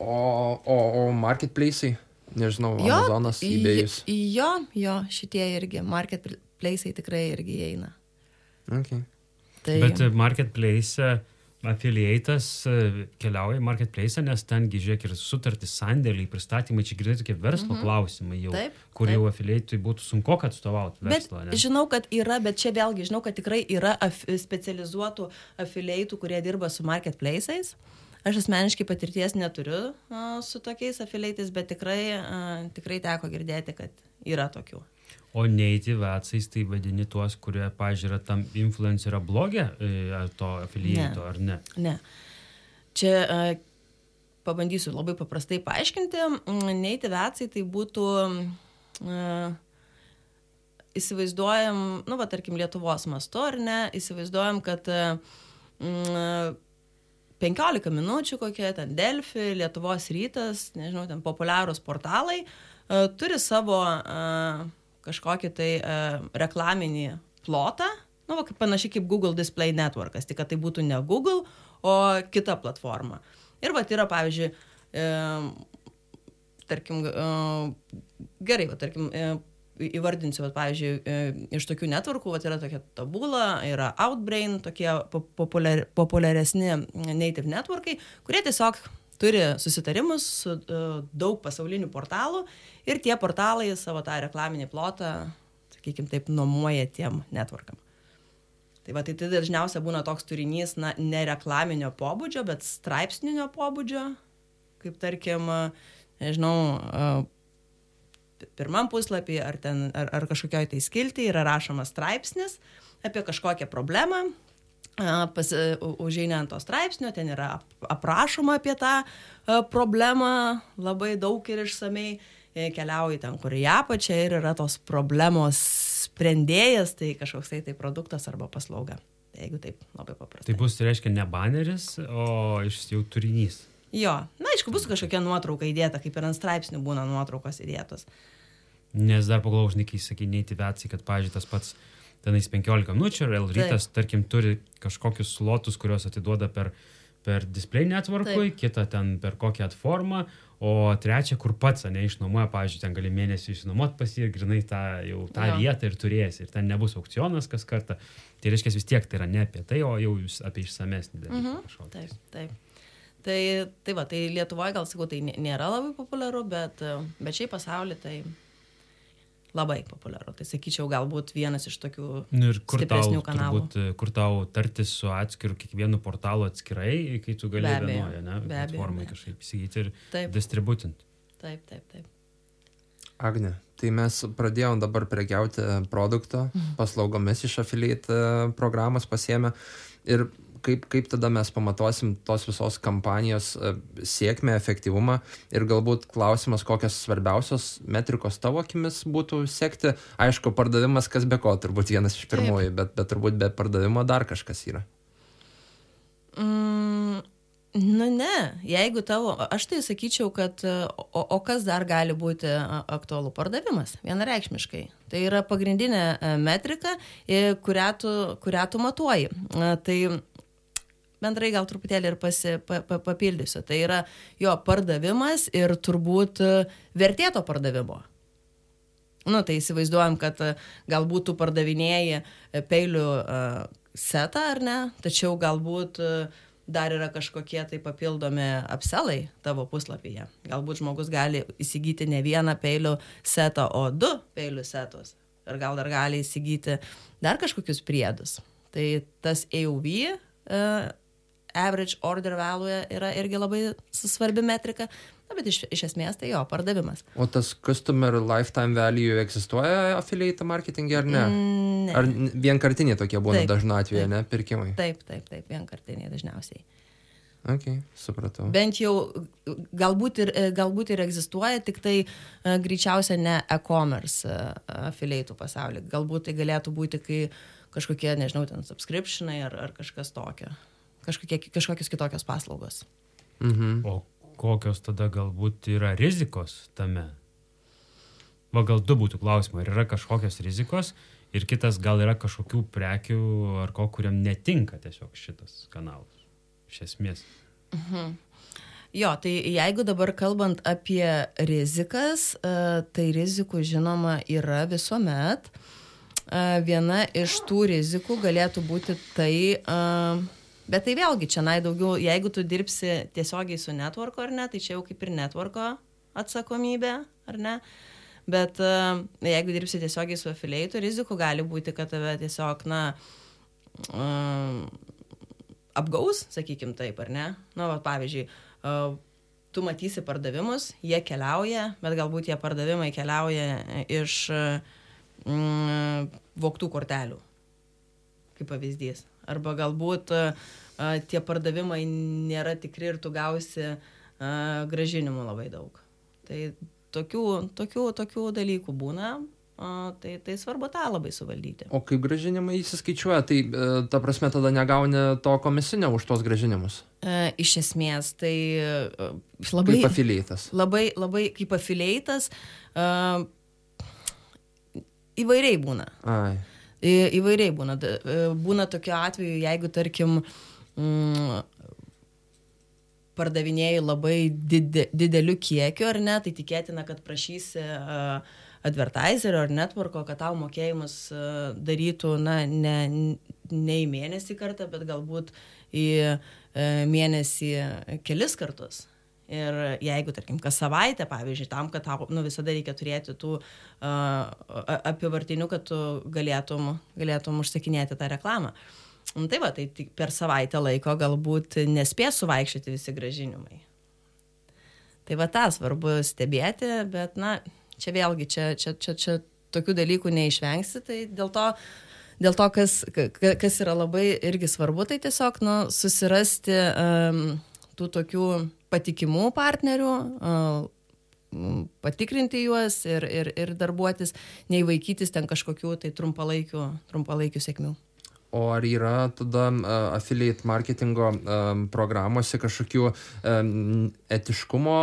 O, o, o marketplace'ai, nežinau, jo, Amazonas, eBay'us. Jo, jo, šitie irgi, marketplace'ai tikrai irgi įeina. Okay. Tai... Bet marketplace afiliatas e, keliauja į marketplace, nes tengi, žiūrėk, ir sutartys, sandėliai, pristatymai, čia girdėti tokie verslo -hmm. klausimai jau, taip, kur taip. jau afiliatui būtų sunku atstovauti verslą. Bet, žinau, kad yra, bet čia vėlgi žinau, kad tikrai yra af specializuotų afiliatų, kurie dirba su marketplace'ais. Aš asmeniškai patirties neturiu su tokiais afiliaitais, bet tikrai, tikrai teko girdėti, kad yra tokių. O native atsais tai vadini tuos, kurie, pažiūrė, tam influencerio blogė e, to afiliaito, ne. ar ne? Ne. čia pabandysiu labai paprastai paaiškinti. Native atsai tai būtų, įsivaizduojam, nu, va, tarkim, Lietuvos mastu, ar ne, įsivaizduojam, kad uh, 15 minučių kokie ten Delfi, Lietuvos rytas, nežinau, ten populiarūs portalai, uh, turi savo uh, kažkokį tai uh, reklaminį plotą, nu, va, panašiai kaip Google Display Networkas, tik kad tai būtų ne Google, o kita platforma. Ir va, yra, pavyzdžiui, e, tarkim, e, gerai, va, tarkim, e, įvardinsiu, vat, pavyzdžiui, e, iš tokių networkų, vat, yra tokia tabula, yra Outbrain, tokie populiar, populiaresni native networkai, kurie tiesiog turi susitarimus su uh, daug pasaulinių portalų ir tie portalai savo tą reklaminį plotą, sakykime taip, nuomoja tiem networkam. Tai va, tai, tai dažniausiai būna toks turinys, na, ne reklaminio pobūdžio, bet straipsninio pobūdžio, kaip tarkim, nežinau, pirmam puslapį ar, ten, ar, ar kažkokioj tai skilti yra rašomas straipsnis apie kažkokią problemą. Pas, užeina ant to straipsnio, ten yra aprašoma apie tą problemą labai daug ir išsamei, e, keliauji ten, kur į apačią ir yra tos problemos sprendėjas, tai kažkoks tai, tai produktas arba paslauga. Tai jeigu taip labai paprastai. Tai bus, tai reiškia, ne baneris, o iš jau turinys. Jo, na, aišku, bus kažkokia nuotrauka įdėta, kaip ir ant straipsnių būna nuotraukos įdėtos. Nes dar pagalvojau, žinai, sakai neįtivecijai, kad, pavyzdžiui, tas pats tenais 15 minučių ir L-rytas, tarkim, turi kažkokius slotus, kuriuos atiduoda per, per display networkui, Taip. kitą ten per kokią atformą, o trečią, kur pats, ne, išnuomoja, pavyzdžiui, ten gali mėnesį išnuomot pas jį ir grinai tą, jau tą jo. vietą ir turėsi. Ir ten nebus aukcionas kas kartą. Tai reiškia vis tiek tai yra ne apie tai, o jau apie išsamesnį dalyką. Mhm. Taip, taip. Tai, tai va, tai Lietuvoje gal sakau, tai nėra labai populiaru, bet, bet šiaip pasaulyje tai labai populiaru. Tai sakyčiau, galbūt vienas iš tokių nu, stipresnių tau, kanalų. Turbūt, kur tau tartis su atskiru kiekvienu portalu atskirai, kai tu gali vienoje, ne? Platformai kažkaip įsigyti ir taip. distributinti. Taip, taip, taip. Agne, tai mes pradėjom dabar prekiauti produkto mhm. paslaugomis iš affiliate programos pasiemę ir kaip, kaip tada mes pamatuosim tos visos kampanijos e, sėkmę, efektyvumą ir galbūt klausimas, kokios svarbiausios metrikos tavo akimis būtų sekti. Aišku, pardavimas kas be ko, turbūt vienas iš pirmųjų, bet, bet turbūt be pardavimo dar kažkas yra. Mm. Nu ne, jeigu tavo, aš tai sakyčiau, kad o, o kas dar gali būti aktualu pardavimas, vienareikšmiškai. Tai yra pagrindinė e, metrika, kurią tu, kurią tu matuoji. Tai bendrai gal truputėlį ir pasi, pa, pa, papildysiu. Tai yra jo pardavimas ir turbūt e, vertėto pardavimo. Nu, tai įsivaizduojam, kad e, galbūt tu pardavinėjai e, peilių uh, setą ar ne, tačiau galbūt uh, dar yra kažkokie tai papildomi apselai tavo puslapyje. Galbūt žmogus gali įsigyti ne vieną peilių setą, o du peilių setus. Ir gal dar gali įsigyti dar kažkokius priedus. Tai tas AUV uh, average order value yra irgi labai svarbi metrika, na, bet iš, iš esmės tai jo, pardavimas. O tas customer lifetime value egzistuoja affiliate marketingė ar ne? Mm, ne. Ar vienkartiniai tokie būna dažnu atveju, taip, ne, pirkimai? Taip, taip, taip, vienkartiniai dažniausiai. Ok, supratau. Bent jau galbūt ir, galbūt ir egzistuoja, tik tai uh, greičiausia ne e-commerce uh, affiliate pasaulyje. Galbūt tai galėtų būti, kai kažkokie, nežinau, ten subscriptionai ar, ar kažkas tokio kažkokie, kažkokios kitokios paslaugos. Mhm. O kokios tada galbūt yra rizikos tame? Va gal du būtų klausimai, ar yra kažkokios rizikos ir kitas gal yra kažkokių prekių ar ko, kuriam netinka tiesiog šitas kanalas. Iš esmės. Mhm. Jo, tai jeigu dabar kalbant apie rizikas, e, tai rizikų žinoma yra visuomet. E, viena iš tų rizikų galėtų būti tai, uh, Bet tai vėlgi, čia nai daugiau, jeigu tu dirbsi tiesiogiai su networko ar ne, tai čia jau kaip ir networko atsakomybė, ar ne? Bet uh, jeigu dirbsi tiesiogiai su afilieitu, rizikų gali būti, kad tave tiesiog, na, uh, apgaus, sakykim taip, ar ne? Na, va, pavyzdžiui, uh, tu matysi pardavimus, jie keliauja, bet galbūt tie pardavimai keliauja iš mm, voktų kortelių, kaip pavyzdys arba galbūt tie pardavimai nėra tikri ir tu gausi a, gražinimų labai daug. Tai tokių, tokių, tokių dalykų būna, a, tai, tai svarbu tą labai suvaldyti. O kaip gražinimai įsiskaičiuoja, tai e, ta prasme tada negauni to komisinio už tos gražinimus? E, iš esmės, tai e, labai... Kaip afilieitas. Labai, labai kaip afilieitas. E, įvairiai būna. Ai. Įvairiai būna. E, Būna tokiu atveju, jeigu, tarkim, mm, pardavinėjai labai dide, dideliu kiekiu ar ne, tai tikėtina, kad prašysi uh, advertiserio ar networko, kad tau mokėjimus uh, darytų, na, ne, ne į mėnesį kartą, bet galbūt į uh, mėnesį kelis kartus. Ir jeigu, tarkim, kas savaitę, pavyzdžiui, tam, kad tau nu, visada reikia turėti tų uh, apivartinių, kad tu galėtum, galėtum užsakinėti tą reklamą. Nu, tai va, tai per savaitę laiko galbūt nespės suvaikščioti visi gražinimai. Tai va tą svarbu stebėti, bet, na, čia vėlgi, čia, čia, čia, čia tokių dalykų neišvengsi, tai dėl to, dėl to kas, ka- kas yra labai irgi svarbu, tai tiesiog, nu, susirasti um, tų tokių patikimų partnerių, patikrinti juos ir, ir, ir darbuotis, nei vaikytis ten kažkokių tai trumpalaikių, trumpalaikių sėkmių. O ar yra tada affiliate marketingo programuose kažkokių um, etiškumo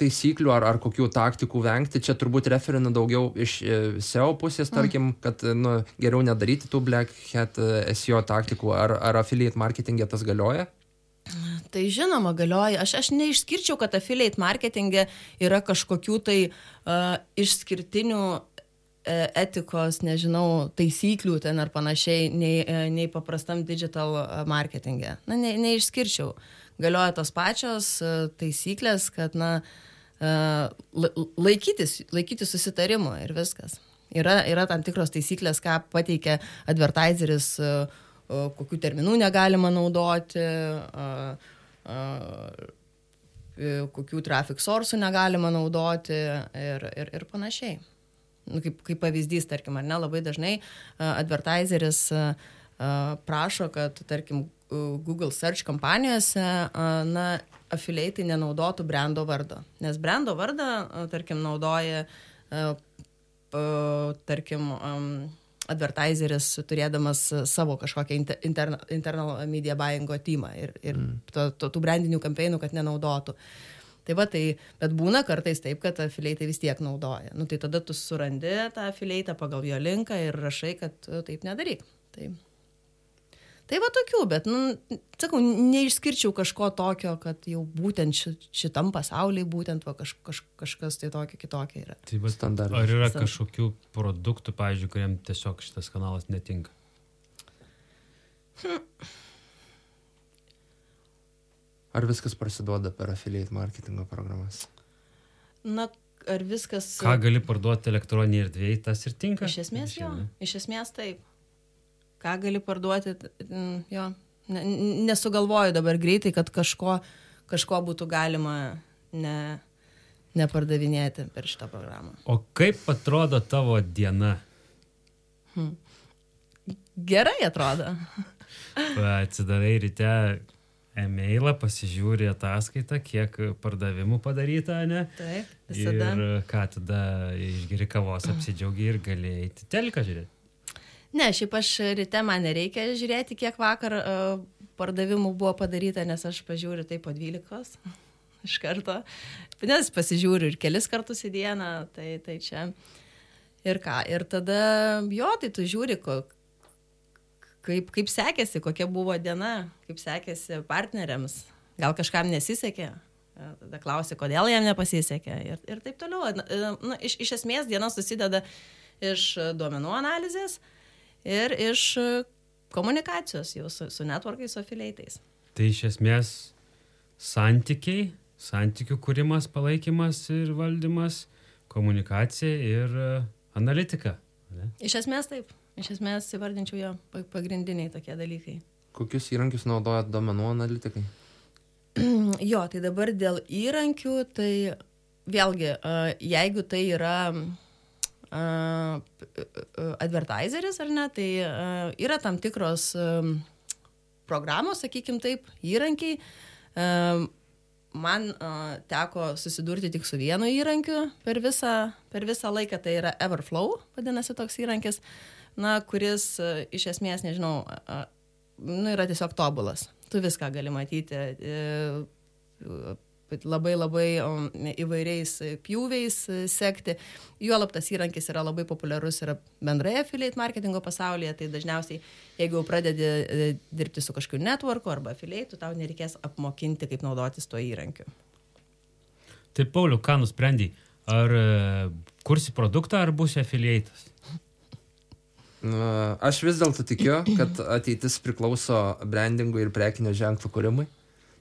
taisyklių ar, ar kokių taktikų vengti? Čia turbūt referina daugiau iš uh, SEO pusės, tarkim, kad nu, geriau nedaryti tų black hat uh, SEO taktikų. Ar, ar affiliate marketingė tas galioja? Tai žinoma, galioja. Aš, aš neišskirčiau, kad affiliate marketingė yra kažkokių tai uh, išskirtinių e, etikos, nežinau, taisyklių ten ar panašiai, nei, e, nei paprastam digital e, marketingė. Na, ne, neišskirčiau. Galioja tos pačios taisyklės, kad, na, la- laikytis, laikytis susitarimų ir viskas. Yra, yra tam tikros taisyklės, ką pateikia advertiseris, e, kokių terminų negalima naudoti, e, kokių traffic source'ų negalima naudoti ir, ir, ir panašiai. Nu, kaip, kaip pavyzdys, tarkim, ar ne, labai dažnai advertiseris prašo, kad, tarkim, Google search kampanijose, uh, na, afiliaitai nenaudotų brando vardo. Nes brando vardą, tarkim, naudoja, tarkim, advertiseris turėdamas uh, savo kažkokią inter, interna, internal media buyingo teamą ir, ir mm. to, to, tų brandinių kampeinų, kad nenaudotų. Tai va, tai, bet būna kartais taip, kad afiliaitai vis tiek naudoja. Nu, tai tada tu surandi tą afiliaitą pagal jo linką ir rašai, kad tu taip nedaryk. Tai, tai va tokių, bet, nu, sakau, neišskirčiau kažko tokio, kad jau būtent ši, šitam pasaulyje būtent va, kaž, kaž, kažkas tai tokio kitokio yra. Tai vat, Standartas. ar yra kažkokių produktų, pavyzdžiui, kuriem tiesiog šitas kanalas netinka? Ar viskas prasiduoda per affiliate marketingo programas? Na, ar viskas... Ką gali parduoti elektroniniai erdvėjai, tas ir tinka? Iš esmės jo, iš esmės taip. Ką gali parduoti, jo. Nesugalvoju dabar greitai, kad kažko, kažko būtų galima ne, nepardavinėti per šitą programą. O kaip atrodo tavo diena? Gerai atrodo. Atsidarai ryte e-mailą, pasižiūri ataskaitą, kiek pardavimų padaryta, ne? Taip, visada. Ir ką tada išgeri kavos, apsidžiaugi ir gali eiti telką žiūrėti. Ne, šiaip aš ryte man nereikia žiūrėti, kiek vakar uh, pardavimų buvo padaryta, nes aš pažiūriu tai po 12 iš karto. Nes pasižiūriu ir kelis kartus į dieną, tai, tai čia. Ir ką, ir tada, jo, tai tu žiūri, ko, kaip, kaip sekėsi, kokia buvo diena, kaip sekėsi partneriams. Gal kažkam nesisekė, e, tada klausi, kodėl jam nepasisekė ir, ir taip toliau. Na, e, iš, iš esmės diena susideda iš duomenų analizės ir iš e, komunikacijos jau su, su networkais, su afiliaitais. Tai iš esmės santykiai, santykių kūrimas, palaikymas ir valdymas, komunikacija ir e, analitika. Ne? Iš esmės taip. Iš esmės įvardinčiau jo pa- pagrindiniai tokie dalykai. Kokius įrankius naudojat domenų analitikai? Jo, tai dabar dėl įrankių, tai vėlgi, a, jeigu tai yra a, advertiseris ar ne, tai a, yra tam tikros a, programos, sakykim taip, įrankiai. Um, man uh, teko susidurti tik su vienu įrankiu per visą, per visą laiką, tai yra Everflow, vadinasi toks įrankis, na, kuris uh, iš esmės, nežinau, uh, nu, yra tiesiog tobulas. Tu viską gali matyti. Uh, labai labai įvairiais pjūviais sekti. Juolab tas įrankis yra labai populiarus ir bendrai affiliate marketingo pasaulyje, tai dažniausiai, jeigu pradedi e, dirbti su kažkokiu networku arba affiliate, tau nereikės apmokinti, kaip naudotis tuo įrankiu. Tai Pauliu, ką nusprendai? Ar e, kursi produktą, ar būsi affiliate'as? Aš vis dėlto tikiu, kad ateitis priklauso brandingui ir prekinio ženklo kūrimui.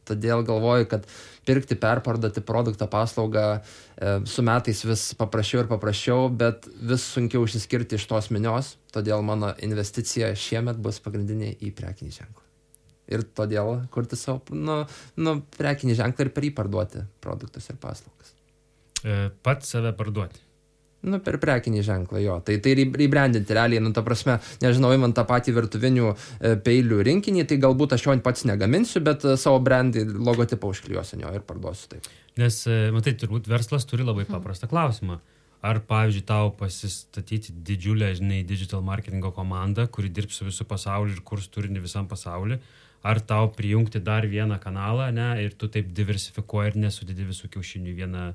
Todėl galvoju, kad pirkti, perparduoti produktą, paslaugą e, su metais vis paprasčiau ir paprasčiau, bet vis sunkiau išsiskirti iš tos minios. Todėl mano investicija šiemet bus pagrindinė į prekinį ženklą. Ir todėl kurti savo nu, nu, prekinį ženklą ir per jį parduoti produktus ir paslaugas. E, pats save parduoti. Nu, per prekinį ženklą, jo. Tai tai rebrandinti realiai, nu, ta prasme, nežinau, man tą patį virtuvinių e, peilių rinkinį, tai galbūt aš jo pats negaminsiu, bet e, savo brandį logotipą užklijuosiu jo ir parduosiu taip. Nes, e, matai, turbūt verslas turi labai paprastą klausimą. Ar, pavyzdžiui, tau pasistatyti didžiulę, žinai, digital marketingo komandą, kuri dirbs su visų pasauliu ir kurs turinį visam pasauliu, ar tau prijungti dar vieną kanalą, ne, ir tu taip diversifikuoji ir nesudedi visų kiaušinių vieną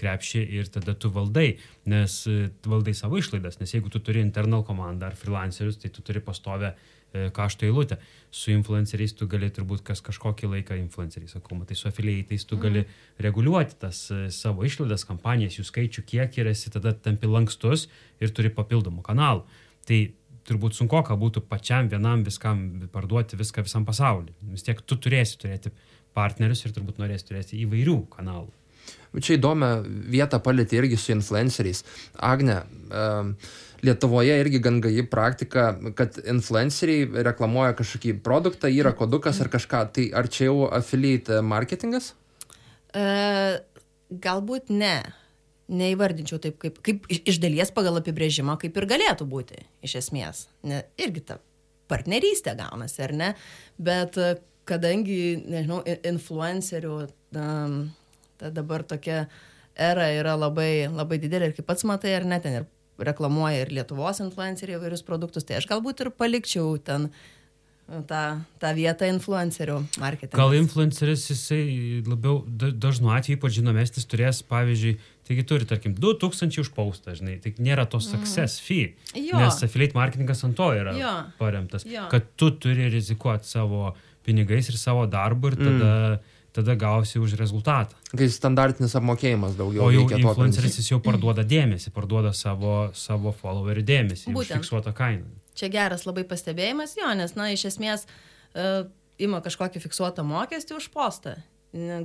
krepšį ir tada tu valdai, nes e, tu valdai savo išlaidas, nes jeigu tu turi internal komandą ar freelancerius, tai tu turi pastovę e, kašto eilutę. Su influenceriais tu gali turbūt kas kažkokį laiką influenceriai, sakau, tai su afilieitais tu gali mhm. reguliuoti tas e, savo išlaidas, kampanijas, jų skaičių, kiek ir esi tada tampi lankstus ir turi papildomų kanalų. Tai turbūt sunku, ką būtų pačiam vienam viskam parduoti viską visam pasauliu. Vis tiek tu turėsi turėti partnerius ir turbūt norėsi turėti įvairių kanalų. Čia įdomią vietą palėtė irgi su influenceriais. Agne, Lietuvoje irgi gan gaji praktika, kad influenceriai reklamuoja kažkokį produktą, yra kodukas ar kažką. Tai ar čia jau affiliate marketingas? E, galbūt ne. Neįvardinčiau taip, kaip, kaip iš dalies pagal apibrėžimą, kaip ir galėtų būti, iš esmės. Ne, irgi ta partnerystė gaunasi, ar ne? Bet kadangi, nežinau, influencerių um, ta dabar tokia era yra labai, labai didelė ir kaip pats matai, ar ne, ten ir reklamuoja ir Lietuvos influenceriai įvairius produktus, tai aš galbūt ir palikčiau ten tą, tą vietą influencerių marketingą. Gal influenceris jisai labiau dažnu atveju, ypač žinomesnis, turės, pavyzdžiui, taigi turi, tarkim, 2000 už paustą, žinai, tai nėra to mhm. success fee. Jo. Nes affiliate marketingas ant to yra jo. paremtas, jo. kad tu turi rizikuoti savo pinigais ir savo darbu ir tada mm tada gausi už rezultatą. Kai standartinis apmokėjimas daugiau. O jau influenceris jis jau parduoda dėmesį, parduoda savo, savo followerių dėmesį, Būtent. fiksuotą kainą. Čia geras labai pastebėjimas, jo, nes, na, iš esmės, uh, ima kažkokį fiksuotą mokestį už postą.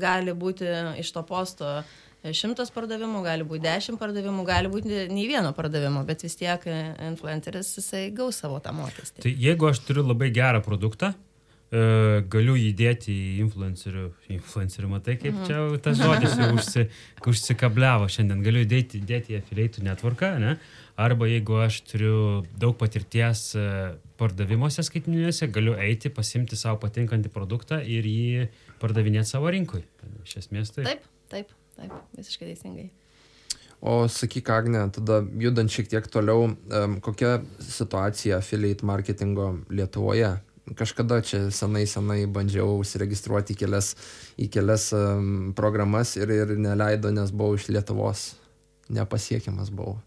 Gali būti iš to posto šimtas pardavimų, gali būti dešimt pardavimų, gali būti nei vieno pardavimo, bet vis tiek influenceris jisai gaus savo tą mokestį. Tai jeigu aš turiu labai gerą produktą, E, galiu įdėti į influencerių, influencerių matai, kaip mhm. čia tas žodis užsi, užsikabliavo šiandien, galiu įdėti, įdėti į affiliate networką, ne? arba jeigu aš turiu daug patirties e, pardavimuose skaitminėse, galiu eiti, pasimti savo patinkantį produktą ir jį pardavinėti savo rinkui. Iš esmės tai. Taip, taip, taip, visiškai teisingai. O sakyk, Agne, tada judant šiek tiek toliau, kokia situacija affiliate marketingo Lietuvoje? Kažkada čia senai, senai bandžiau užsiregistruoti į kelias, į kelias um, programas ir, ir neleido, nes buvau iš Lietuvos, nepasiekiamas buvau.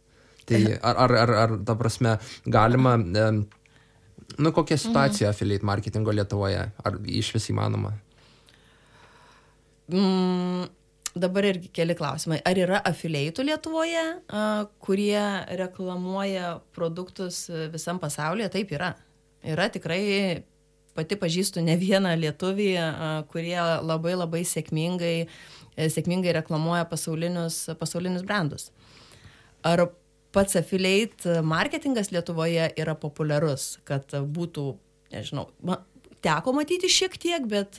Tai ar, ar, ar, ar ta prasme, galima, um, nu kokia situacija mhm. affiliate marketingo Lietuvoje, ar iš vis įmanoma? Mm, dabar irgi keli klausimai. Ar yra afilieitų Lietuvoje, uh, kurie reklamuoja produktus visam pasaulyje? Taip yra. Yra tikrai pati pažįstu ne vieną lietuvį, kurie labai labai sėkmingai, e, sėkmingai reklamuoja pasaulinius, pasaulinius brandus. Ar pats affiliate marketingas Lietuvoje yra populiarus, kad būtų, nežinau, teko matyti šiek tiek, bet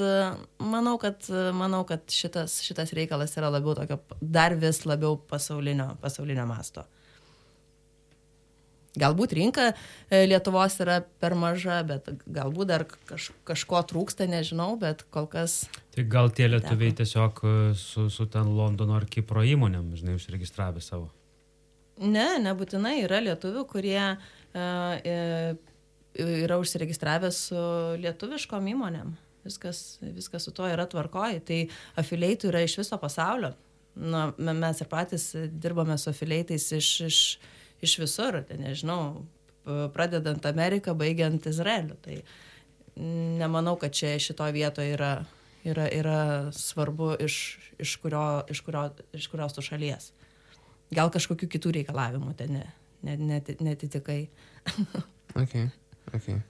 manau, kad, manau, kad šitas, šitas reikalas yra labiau tokio, dar vis labiau pasaulinio, pasaulinio masto. Galbūt rinka e, Lietuvos yra per maža, bet galbūt dar kaž, kažko trūksta, nežinau, bet kol kas. Tai gal tie lietuviai teko. tiesiog e, su, su ten Londono ar Kipro įmonėm, žinai, užregistravę savo? Ne, nebūtinai yra lietuvių, kurie uh, yra užsiregistravę su lietuviškom įmonėm. Viskas, viskas su to yra tvarkoji. Tai afiliaitų yra iš viso pasaulio. Na, mes ir patys dirbame su afiliaitais iš, iš, iš visur, tai nežinau, pradedant Ameriką, baigiant Izraeliu. Tai nemanau, kad čia šito vietoje yra, yra, yra svarbu iš, iš, kurio, iš, kurio, iš kurios tu šalies. Gal kažkokių kitų reikalavimų ten ne, ne, net, netitikai. okay, okay.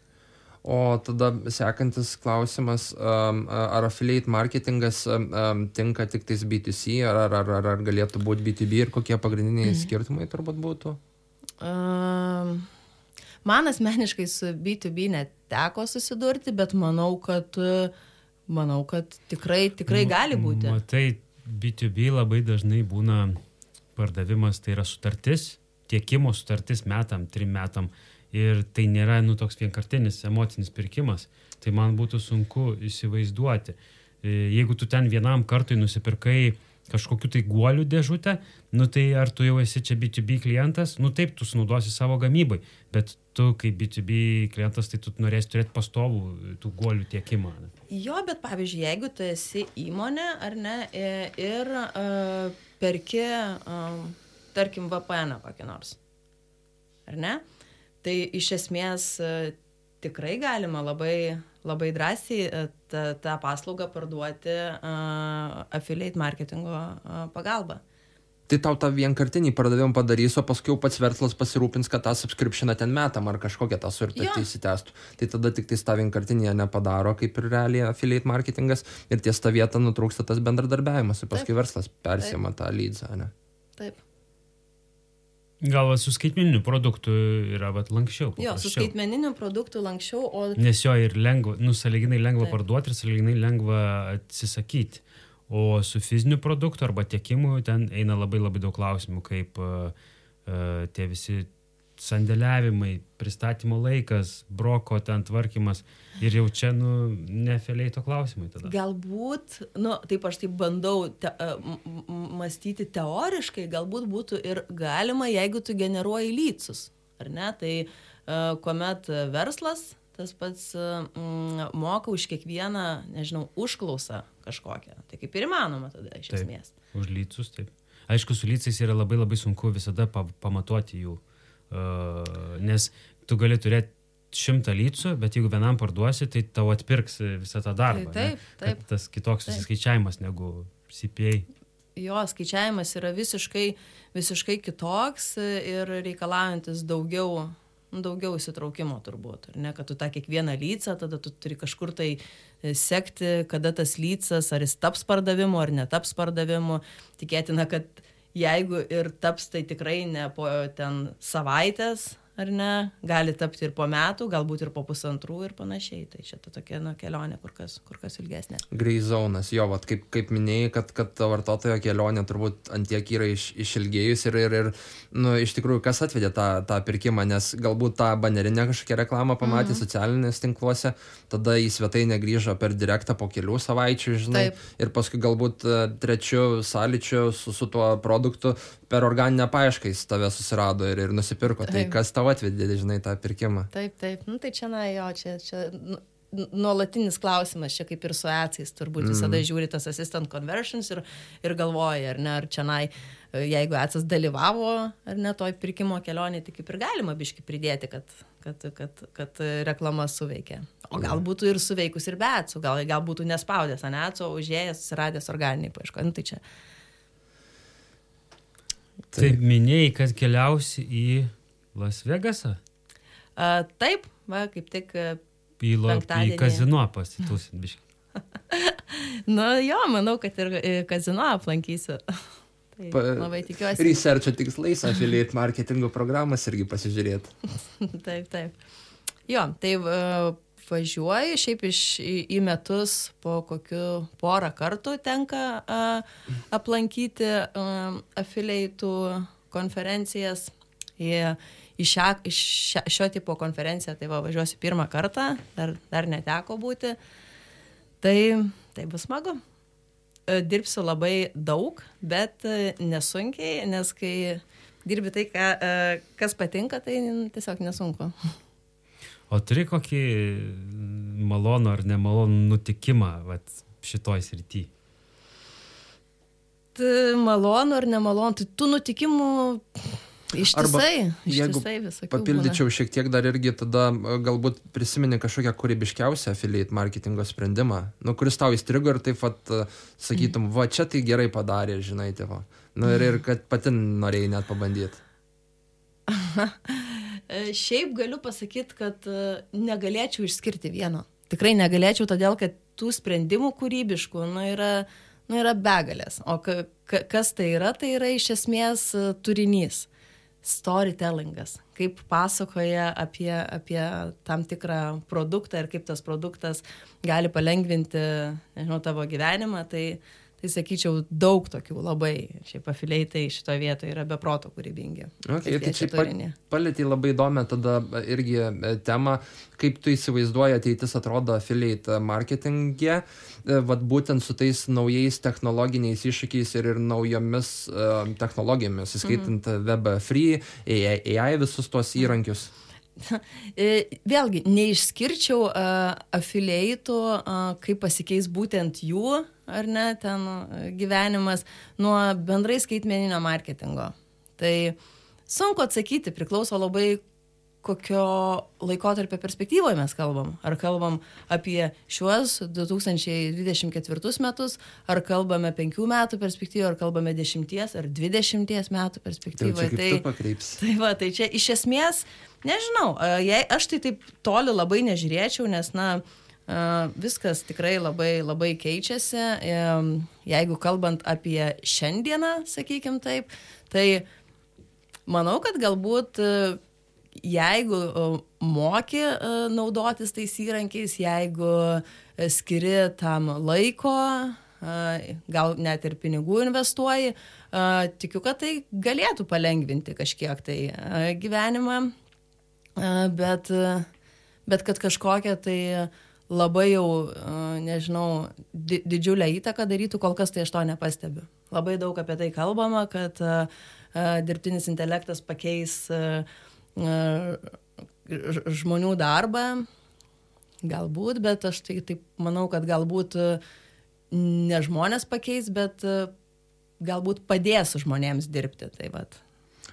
O tada sekantis klausimas, um, ar affiliate marketingas um, tinka tik tais B2C, ar, ar, ar, ar galėtų būti B2B ir kokie pagrindiniai mm. skirtumai turbūt būtų? Um, man asmeniškai su B2B neteko susidurti, bet manau, kad, manau, kad tikrai, tikrai gali būti. Matai, B2B labai dažnai būna pardavimas, tai yra sutartis, tiekimo sutartis metam, trim metam. Ir tai nėra, nu, toks vienkartinis emocinis pirkimas. Tai man būtų sunku įsivaizduoti. E, jeigu tu ten vienam kartui nusipirkai kažkokiu tai guolių dėžutę, nu tai ar tu jau esi čia B2B klientas, nu taip, tu sunaudosi savo gamybai, bet tu kaip B2B klientas, tai tu norėsi turėti pastovų tų guolių tiekimą. Jo, bet pavyzdžiui, jeigu tu esi įmonė ar ne ir uh, perki, uh, tarkim, VPN kokį nors, ar ne, tai iš esmės uh, tikrai galima labai, labai drąsiai e, tą, tą paslaugą parduoti uh, affiliate marketingo uh, pagalba. Tai tau tą vienkartinį pardavimą padarys, o paskui pats verslas pasirūpins, kad tą subscriptioną ten metam ar kažkokią tą suirtą įsitęstų. Tai tada tik tai tą vienkartinį nepadaro, kaip ir realiai affiliate marketingas ir ties tą vietą nutrūksta tas bendradarbiavimas ir paskui Taip. verslas persima Taip. tą lydzą. Ne? Taip. Gal su skaitmeniniu produktu yra vat, lankščiau. Paprasčiau. Jo, su skaitmeniniu produktu lankščiau, o... Nes jo ir lengva, nu, saliginai lengva Taip. parduoti ir saliginai lengva atsisakyti. O su fiziniu produktu arba tiekimu ten eina labai labai daug klausimų, kaip uh, uh, tie visi sandėliavimai, pristatymo laikas, broko ten tvarkymas ir jau čia, nu, nefeliai to klausimai tada. Galbūt, nu, taip aš taip bandau te, mąstyti teoriškai, galbūt būtų ir galima, jeigu tu generuoji lycus, ar ne? Tai uh, kuomet verslas tas pats mm, moka už kiekvieną, nežinau, užklausą kažkokią. Tai kaip ir įmanoma tada iš taip, esmės. Už lycus, taip. Aišku, su lycais yra labai labai sunku visada pa pamatuoti jų uh, nes tu gali turėti šimtą lycų, bet jeigu vienam parduosi, tai tau atpirks visą tą darbą. Tai taip, taip. Kad tas kitoks susiskaičiavimas negu CPA. Jo, skaičiavimas yra visiškai, visiškai kitoks ir reikalaujantis daugiau, daugiau įsitraukimo turbūt. Ne, kad tu tą kiekvieną lycą, tada tu turi kažkur tai sekti, kada tas lycas, ar jis taps pardavimu, ar netaps pardavimu. Tikėtina, kad jeigu ir taps, tai tikrai ne po ten savaitės, ar ne, gali tapti ir po metų, galbūt ir po pusantrų ir panašiai. Tai čia ta tokia nu, kelionė kur kas, kur kas ilgesnė. Grey zonas, jo, vat, kaip, kaip minėjai, kad, kad vartotojo kelionė turbūt antiek yra iš, išilgėjus ir, ir, ir nu, iš tikrųjų, kas atvedė tą, tą pirkimą, nes galbūt tą banerinę kažkokią reklamą pamatė mm socialinės tinkluose, tada į svetainę grįžo per direktą po kelių savaičių, žinai, Taip. ir paskui galbūt e, trečiu sąlyčiu su, su tuo produktu per organinę paiešką jis tave susirado ir, ir nusipirko. Tai taip. Tai kas tau atvedė, žinai, tą pirkimą? Taip, taip. Nu, tai čia, na, jo, čia, čia nu, nuolatinis klausimas, čia kaip ir su ECIS, turbūt visada mm. žiūri tas assistant conversions ir, ir galvoja, ar ne, ar čia, na, jeigu ECIS dalyvavo, ar ne, toj pirkimo kelionė, tai kaip ir galima biški pridėti, kad, kad, kad, kad reklama suveikia. O gal būtų ir suveikus ir be ECIS, gal, gal būtų nespaudęs, ne ECIS, o užėjęs, susiradęs organiniai paieško. Nu, tai čia Tai minėjai, kad keliausi į Las Vegasą? A, taip, va, kaip tik. Į, į kazino pasitusit, biškai. nu jo, manau, kad ir kazino aplankysiu. Tai pa, labai tikiuosi. Researcho tikslais, affiliate marketingo programas irgi pasižiūrėti. taip, taip. Jo, tai važiuoju, šiaip iš, į, į metus po kokiu porą kartų tenka a, aplankyti a, afiliaitų konferencijas. Į, į, šią, šią, šio tipo konferenciją, tai va, važiuosiu pirmą kartą, dar, dar neteko būti. Tai, tai bus smagu. E, dirbsiu labai daug, bet e, nesunkiai, nes kai dirbi tai, ką, e, kas patinka, tai tiesiog nesunku. O turi kokį malonų ar nemalonų nutikimą vat, šitoj srity? Malonu ar nemalonu, tai tų nutikimų Ištisai, ištisai visokių. Papildyčiau būna. šiek tiek dar irgi tada galbūt prisimeni kažkokią kūrybiškiausią affiliate marketingo sprendimą, nu, kuris tau įstrigo ir taip pat sakytum, mm. va čia tai gerai padarė, žinai, tėvo. Nu ir, ir kad pati norėjai net pabandyti. Šiaip galiu pasakyti, kad negalėčiau išskirti vieno. Tikrai negalėčiau, todėl kad tų sprendimų kūrybiškų nu, yra, nu, yra begalės. O ka, ka, kas tai yra, tai yra iš esmės turinys storytellingas, kaip pasakoja apie, apie tam tikrą produktą ir kaip tas produktas gali palengvinti, nežinau, tavo gyvenimą, tai, tai sakyčiau, daug tokių labai, šiaip afiliaitai šitoje vietoje yra beproto kūrybingi. Okay, tai čia palėtė labai įdomią tada irgi e, temą, kaip tu įsivaizduoji ateitis atrodo affiliate marketingė. E E, vat būtent su tais naujais technologiniais iššūkiais ir, ir naujomis uh, technologijomis, įskaitant mhm. Web Free, AI, AI visus tuos įrankius. E, vėlgi, neišskirčiau uh, afilieitų, uh, kaip pasikeis būtent jų, ar ne, ten gyvenimas nuo bendrai skaitmeninio marketingo. Tai sunku atsakyti, priklauso labai kokio laikotarpio perspektyvoje mes kalbam. Ar kalbam apie šiuos 2024 metus, ar kalbame 5 metų perspektyvoje, ar kalbame 10 ar 20 metų perspektyvoje. Tai, tai, tai, va, tai čia iš esmės, nežinau, jei aš tai taip toli labai nežiūrėčiau, nes, na, viskas tikrai labai, labai keičiasi. Jeigu kalbant apie šiandieną, sakykim taip, tai manau, kad galbūt jeigu moki naudotis tais įrankiais, jeigu skiri tam laiko, gal net ir pinigų investuoji, tikiu, kad tai galėtų palengvinti kažkiek tai gyvenimą, bet, bet kad kažkokią tai labai jau, nežinau, didžiulę įtaką darytų, kol kas tai aš to nepastebiu. Labai daug apie tai kalbama, kad dirbtinis intelektas pakeis žmonių darbą, galbūt, bet aš tai taip manau, kad galbūt e, ne žmonės pakeis, bet e, galbūt padės žmonėms dirbti. Tai vat.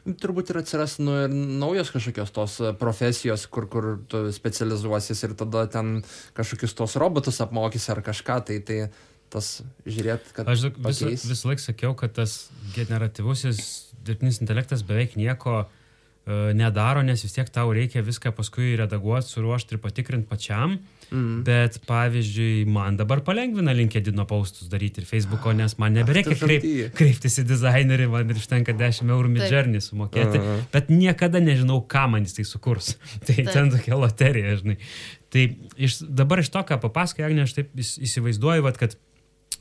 Turbūt ir atsiras nu, ir naujos kažkokios tos e, profesijos, kur, kur tu specializuosis ir tada ten kažkokius tos robotus apmokys ar kažką, tai, tai tas žiūrėt, kad... Aš vis, vis laik sakiau, kad tas generatyvusis dirbtinis intelektas beveik nieko uh, nedaro, nes vis tiek tau reikia viską paskui redaguoti, suruošti ir patikrinti pačiam. Mm. Bet pavyzdžiui, man dabar palengvina LinkedIn paustus daryti ir Facebook'o, nes man nebereikia kreip, kreiptis į dizainerį, man ir užtenka 10 eurų midžernį sumokėti, uh -huh. bet niekada nežinau, ką man jis tai sukurs. tai taip. ten tokia loterija, žinai. Tai iš, dabar iš to, ką papasakoja, Agne, aš taip įsivaizduoju, vat, kad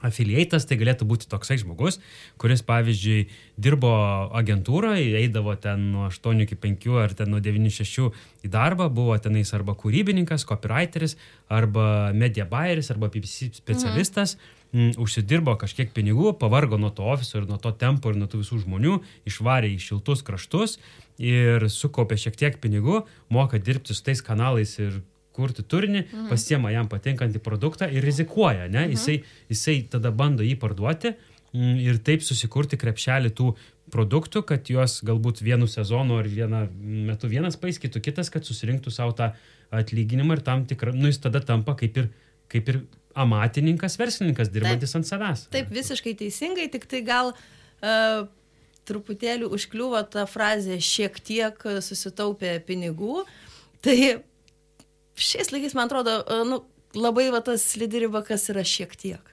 Afilieitas tai galėtų būti toksai žmogus, kuris, pavyzdžiui, dirbo agentūroje, eidavo ten nuo 8 iki 5 ar ten nuo 9-6 į darbą, buvo tenais arba kūrybininkas, copywriteris, arba media buyeris, arba PPC specialistas. Mhm. M, užsidirbo kažkiek pinigų, pavargo nuo to ofiso ir nuo to tempo ir nuo tų visų žmonių, išvarė į šiltus kraštus ir sukaupė šiek tiek pinigų, moka dirbti su tais kanalais ir kurti turinį, mhm. pasiema jam patinkantį produktą ir rizikuoja, ne? Mhm. Jisai, jisai tada bando jį parduoti mm, ir taip susikurti krepšelį tų produktų, kad juos galbūt vienu sezonu ar vieną metu vienas paiskytų, kitas, kad susirinktų savo tą atlyginimą ir tam tikrą, nu jis tada tampa kaip ir, kaip ir amatininkas, verslininkas, dirbantis taip, ant savęs. Taip, visiškai teisingai, tik tai gal uh, truputėlį užkliuvo ta frazė šiek tiek susitaupė pinigų. Tai šiais laikais, man atrodo, e, nu, labai va tas slidi riba, kas yra šiek tiek.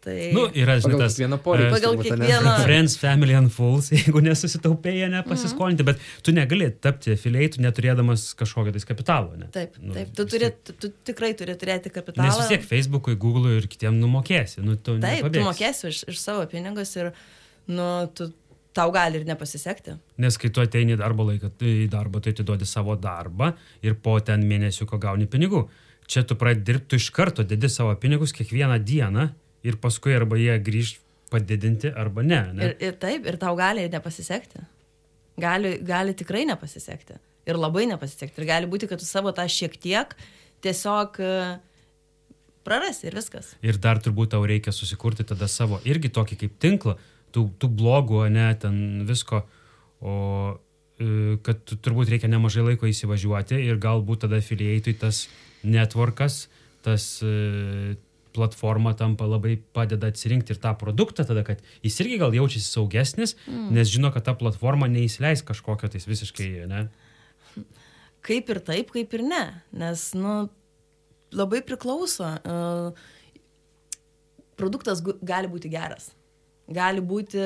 Tai... Nu, yra, žinai, tas vieną poreikį. Pagal kiekvieną. Friends, family and fools, jeigu nesusitaupėjai, nepasiskolinti, mm -hmm. bet tu negali tapti afilieitų neturėdamas kažkokio tais kapitalo. Ne? Taip, nu, taip, tu, turi, tu, tu tikrai turi turėti kapitalą. Nes vis tiek Facebook'ui, Google'ui ir kitiem numokėsi. Nu, tu taip, nepabėgsi. tu mokėsi iš, iš savo pinigus ir, nu, tu tau gali ir nepasisekti. Nes kai tu ateini darbo laiką, tai į darbą, tai atiduodi savo darbą ir po ten mėnesių, ko gauni pinigų. Čia tu pradedi dirbti, tu iš karto dedi savo pinigus kiekvieną dieną ir paskui arba jie grįž padidinti arba ne. ne? Ir, ir taip, ir tau gali ir nepasisekti. Gali, gali tikrai nepasisekti. Ir labai nepasisekti. Ir gali būti, kad tu savo tą šiek tiek tiesiog e, prarasi ir viskas. Ir dar turbūt tau reikia susikurti tada savo irgi tokį kaip tinklą, tų, tų blogų, ne, ten visko, o e, kad tu, turbūt reikia nemažai laiko įsivažiuoti ir galbūt tada afiliatui tas networkas, tas e, platforma tampa labai padeda atsirinkti ir tą produktą tada, kad jis irgi gal jaučiasi saugesnis, mm. nes žino, kad ta platforma neįsileis kažkokio tais visiškai, ne? Kaip ir taip, kaip ir ne. Nes, nu, labai priklauso. Uh, produktas gali būti geras. Gali būti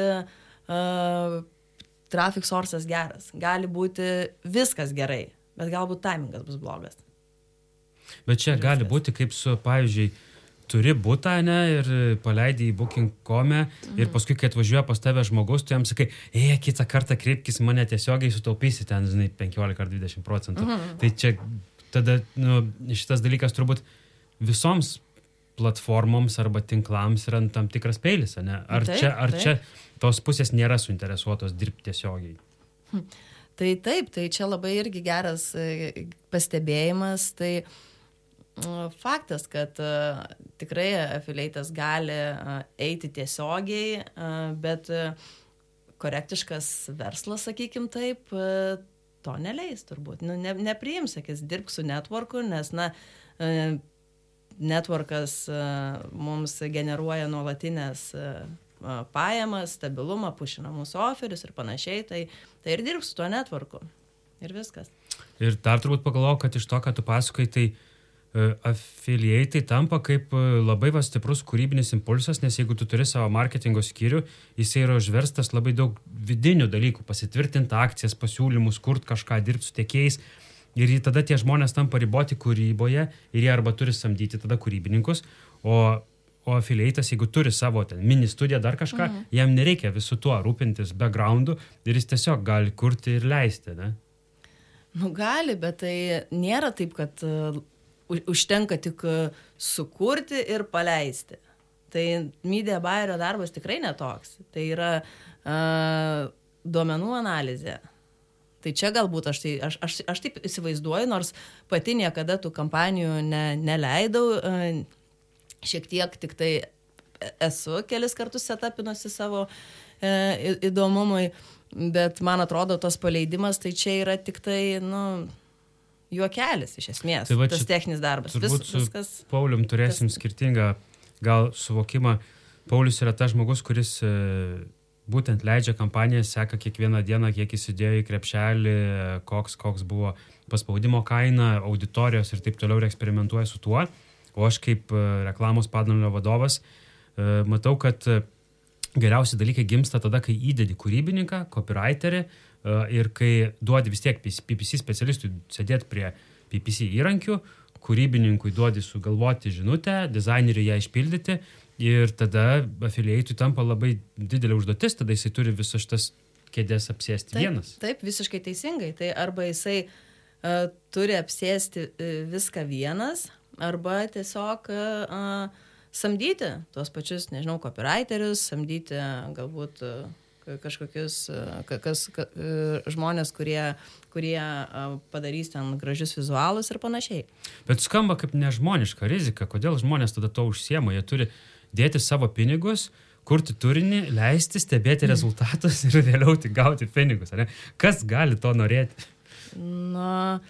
uh, traffic sources geras. Gali būti viskas gerai. Bet galbūt timingas bus blogas. Bet čia Ir gali viskas. būti kaip su, pavyzdžiui, turi būtą, ne, ir paleidai į booking.com Mhm. ir paskui, kai atvažiuoja pas tave žmogus, tu jam sakai, ei, kitą kartą kreipkis mane tiesiogiai, sutaupysi ten, žinai, 15 ar 20 procentų. Mhm. Tai čia tada, nu, šitas dalykas turbūt visoms platformoms arba tinklams yra nu, tam tikras peilis, ne? Ar, Taip, čia, ar taip. čia tos pusės nėra suinteresuotos dirbti tiesiogiai? Tai taip, tai čia labai irgi geras e, pastebėjimas. Tai faktas, kad e, tikrai afiliatas gali e, eiti tiesiogiai, bet korektiškas verslas, sakykim taip, to neleis turbūt. Nu, ne, nepriims, sakys, dirbk su networku, nes, na, e, networkas e, mums generuoja nuolatinės e, a, pajamas, stabilumą, pušina mūsų oferius ir panašiai, tai, tai ir dirbs su tuo networku. Ir viskas. Ir dar turbūt pagalvojau, kad iš to, ką tu pasakai, tai e, afiliatai tampa kaip e, labai va stiprus kūrybinis impulsas, nes jeigu tu turi savo marketingo skyrių, jisai yra užverstas labai daug vidinių dalykų, pasitvirtinti akcijas, pasiūlymus, kurti kažką, dirbti su tiekėjais. Ir tada tie žmonės tampa riboti kūryboje ir jie arba turi samdyti tada kūrybininkus, o, o afiliatas, jeigu turi savo ten mini studiją, dar kažką, mhm. jam nereikia visų tuo rūpintis backgroundu ir jis tiesiog gali kurti ir leisti, ne? Nu, gali, bet tai nėra taip, kad uh, užtenka tik uh, sukurti ir paleisti. Tai media bayerio darbas tikrai netoks. Tai yra uh, duomenų analizė. Tai čia galbūt aš, tai, aš, aš, aš taip įsivaizduoju, nors pati niekada tų kampanijų ne, neleidau, uh, šiek tiek tik tai esu kelis kartus setapinusi savo e, įdomumui, bet man atrodo, tos paleidimas tai čia yra tik tai, nu, juokelis iš esmės. Tai va tas techninis darbas. Vis, viskas. Paulium turėsim tas- skirtingą gal suvokimą. Paulius yra tas žmogus, kuris e, būtent leidžia kampaniją, seka kiekvieną dieną, kiek įsidėjo į krepšelį, koks, koks buvo paspaudimo kaina, auditorijos ir taip toliau ir eksperimentuoja su tuo. O aš kaip e, reklamos padalinio vadovas e, matau, kad e, geriausi dalykai gimsta tada, kai įdedi kūrybininką, copywriterį ir kai duodi vis tiek PPC specialistui sėdėti prie PPC įrankių, kūrybininkui duodi sugalvoti žinutę, dizaineriui ją išpildyti ir tada afiliaitui tampa labai didelė užduotis, tada jisai turi visas šitas kėdės apsėsti Taip, vienas. taip, visiškai teisingai. Tai arba jisai uh, turi apsėsti uh, viską vienas, arba tiesiog uh, samdyti tuos pačius, nežinau, copywriterius, samdyti galbūt uh, ka- kažkokius ka- kas, ka, uh, žmonės, kurie, kurie padarys ten gražius vizualus ir panašiai. Bet skamba kaip nežmoniška rizika. Kodėl žmonės tada to užsiema? Jie turi dėti savo pinigus, kurti turinį, leisti, stebėti rezultatus ir vėliau tik gauti pinigus. ne? Kas gali to norėti? Na,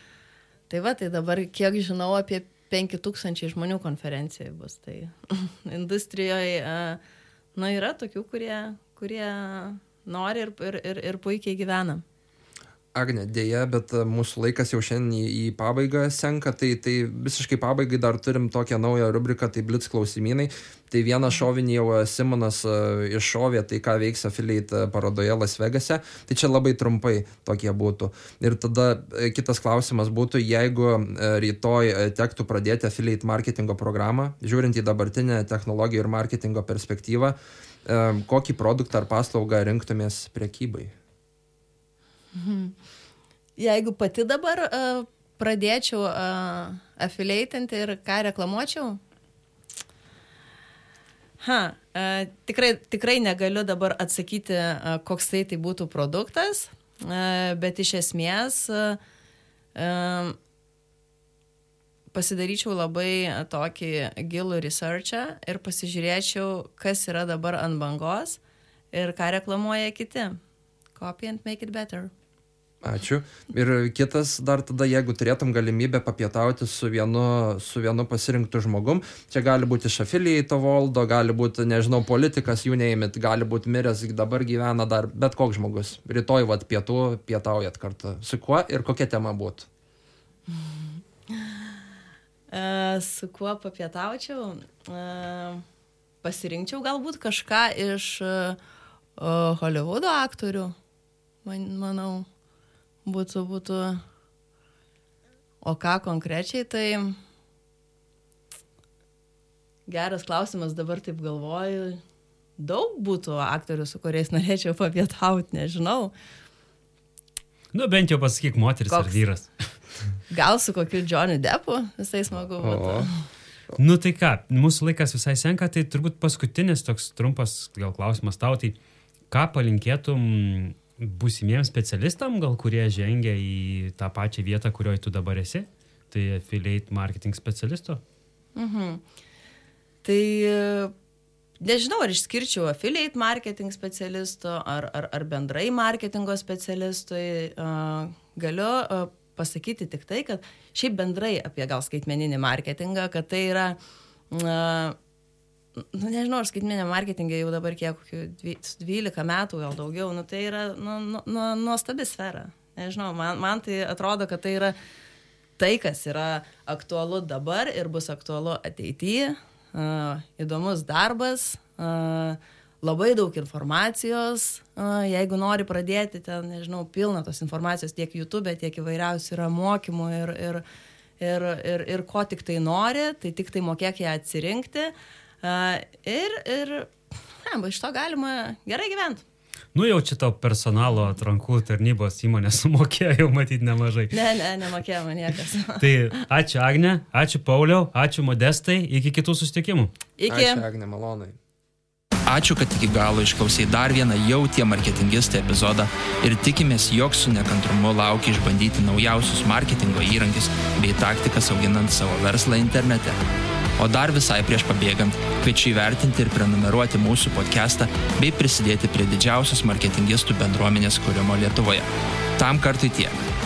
tai va, tai dabar kiek žinau apie 5000 žmonių konferencijai bus. Tai industrijoje, na, yra tokių, kurie, kurie nori ir, ir, ir, ir puikiai gyvena. Agne, dėja, bet e, mūsų laikas jau šiandien į, į pabaigą senka, tai, tai visiškai pabaigai dar turim tokią naują rubriką, tai Blitz klausimynai. Tai vieną šovinį jau e, Simonas uh, iššovė, tai ką veiks affiliate parodoje Las Vegase. Tai čia labai trumpai tokie būtų. Ir tada kitas klausimas būtų, jeigu rytoj tektų pradėti affiliate marketingo programą, žiūrint į dabartinę technologijų ir marketingo perspektyvą, kokį produktą ar paslaugą rinktumės prekybai? Mhm. Jeigu pati dabar uh, pradėčiau uh, affiliatinti ir ką reklamuočiau? Ha, uh, tikrai, tikrai negaliu dabar atsakyti, uh, koks tai tai būtų produktas, uh, bet iš esmės uh, um, pasidaryčiau labai tokį gilų researchą ir pasižiūrėčiau, kas yra dabar ant bangos ir ką reklamuoja kiti. Copy and make it better. Ačiū. Ir kitas dar tada, jeigu turėtum galimybę papietauti su vienu, su vienu pasirinktu žmogum, čia gali būti iš afiliato valdo, gali būti, nežinau, politikas, jų neįmit, gali būti miręs, dabar gyvena dar bet koks žmogus. Rytoj, vad, pietų, pietaujat kartu. Su kuo ir kokia tema būtų? Uh, su kuo papietaučiau? Uh, pasirinkčiau galbūt kažką iš uh, Hollywoodo aktorių, man, manau būtų, būtų. O ką konkrečiai, tai geras klausimas, dabar taip galvoju. Daug būtų aktorių, su kuriais norėčiau papietauti, nežinau. Nu, bent jau pasakyk, moteris Koks? ar vyras. Gal su kokiu Johnny Deppu, visai smagu būtų. Nu tai ką, mūsų laikas visai senka, tai turbūt paskutinis toks trumpas gal klausimas tau, tai ką palinkėtum būsimiems specialistam, gal kurie žengia į tą pačią vietą, kurioje tu dabar esi, tai affiliate marketing specialisto? Mhm. Tai nežinau, ar išskirčiau affiliate marketing specialisto, ar, ar, ar bendrai marketingo specialistui. Uh, galiu uh, pasakyti tik tai, kad šiaip bendrai apie gal skaitmeninį marketingą, kad tai yra nu, nežinau, aš skaitminė marketingė jau dabar kiek, 12 metų gal daugiau, nu, tai yra nu, nu, nu, nuostabi sfera. Nežinau, man, man tai atrodo, kad tai yra tai, kas yra aktualu dabar ir bus aktualu ateityje. Uh, įdomus darbas, uh, labai daug informacijos. Uh, jeigu nori pradėti ten, nežinau, pilna tos informacijos tiek YouTube, tiek įvairiausių yra mokymų ir, ir, ir, ir, ir ko tik tai nori, tai tik tai mokėk ją atsirinkti. Uh, Ir, ir ne, iš to galima gerai gyventi. Nu jau čia tau personalo atrankų tarnybos įmonė sumokėjo matyti nemažai. Ne, ne, nemokėjo man niekas. tai ačiū Agne, ačiū Pauliau, ačiū Modestai, iki kitų susitikimų. Iki. Ačiū Agne, malonai. Ačiū, kad iki galo išklausai dar vieną jau tie marketingistai epizodą ir tikimės, jog su nekantrumu laukia išbandyti naujausius marketingo įrankius bei taktikas auginant savo verslą internete. O dar visai prieš pabėgant, kviečiu įvertinti ir prenumeruoti mūsų podcastą bei prisidėti prie didžiausios marketingistų bendruomenės kūrimo Lietuvoje. Tam kartui tiek.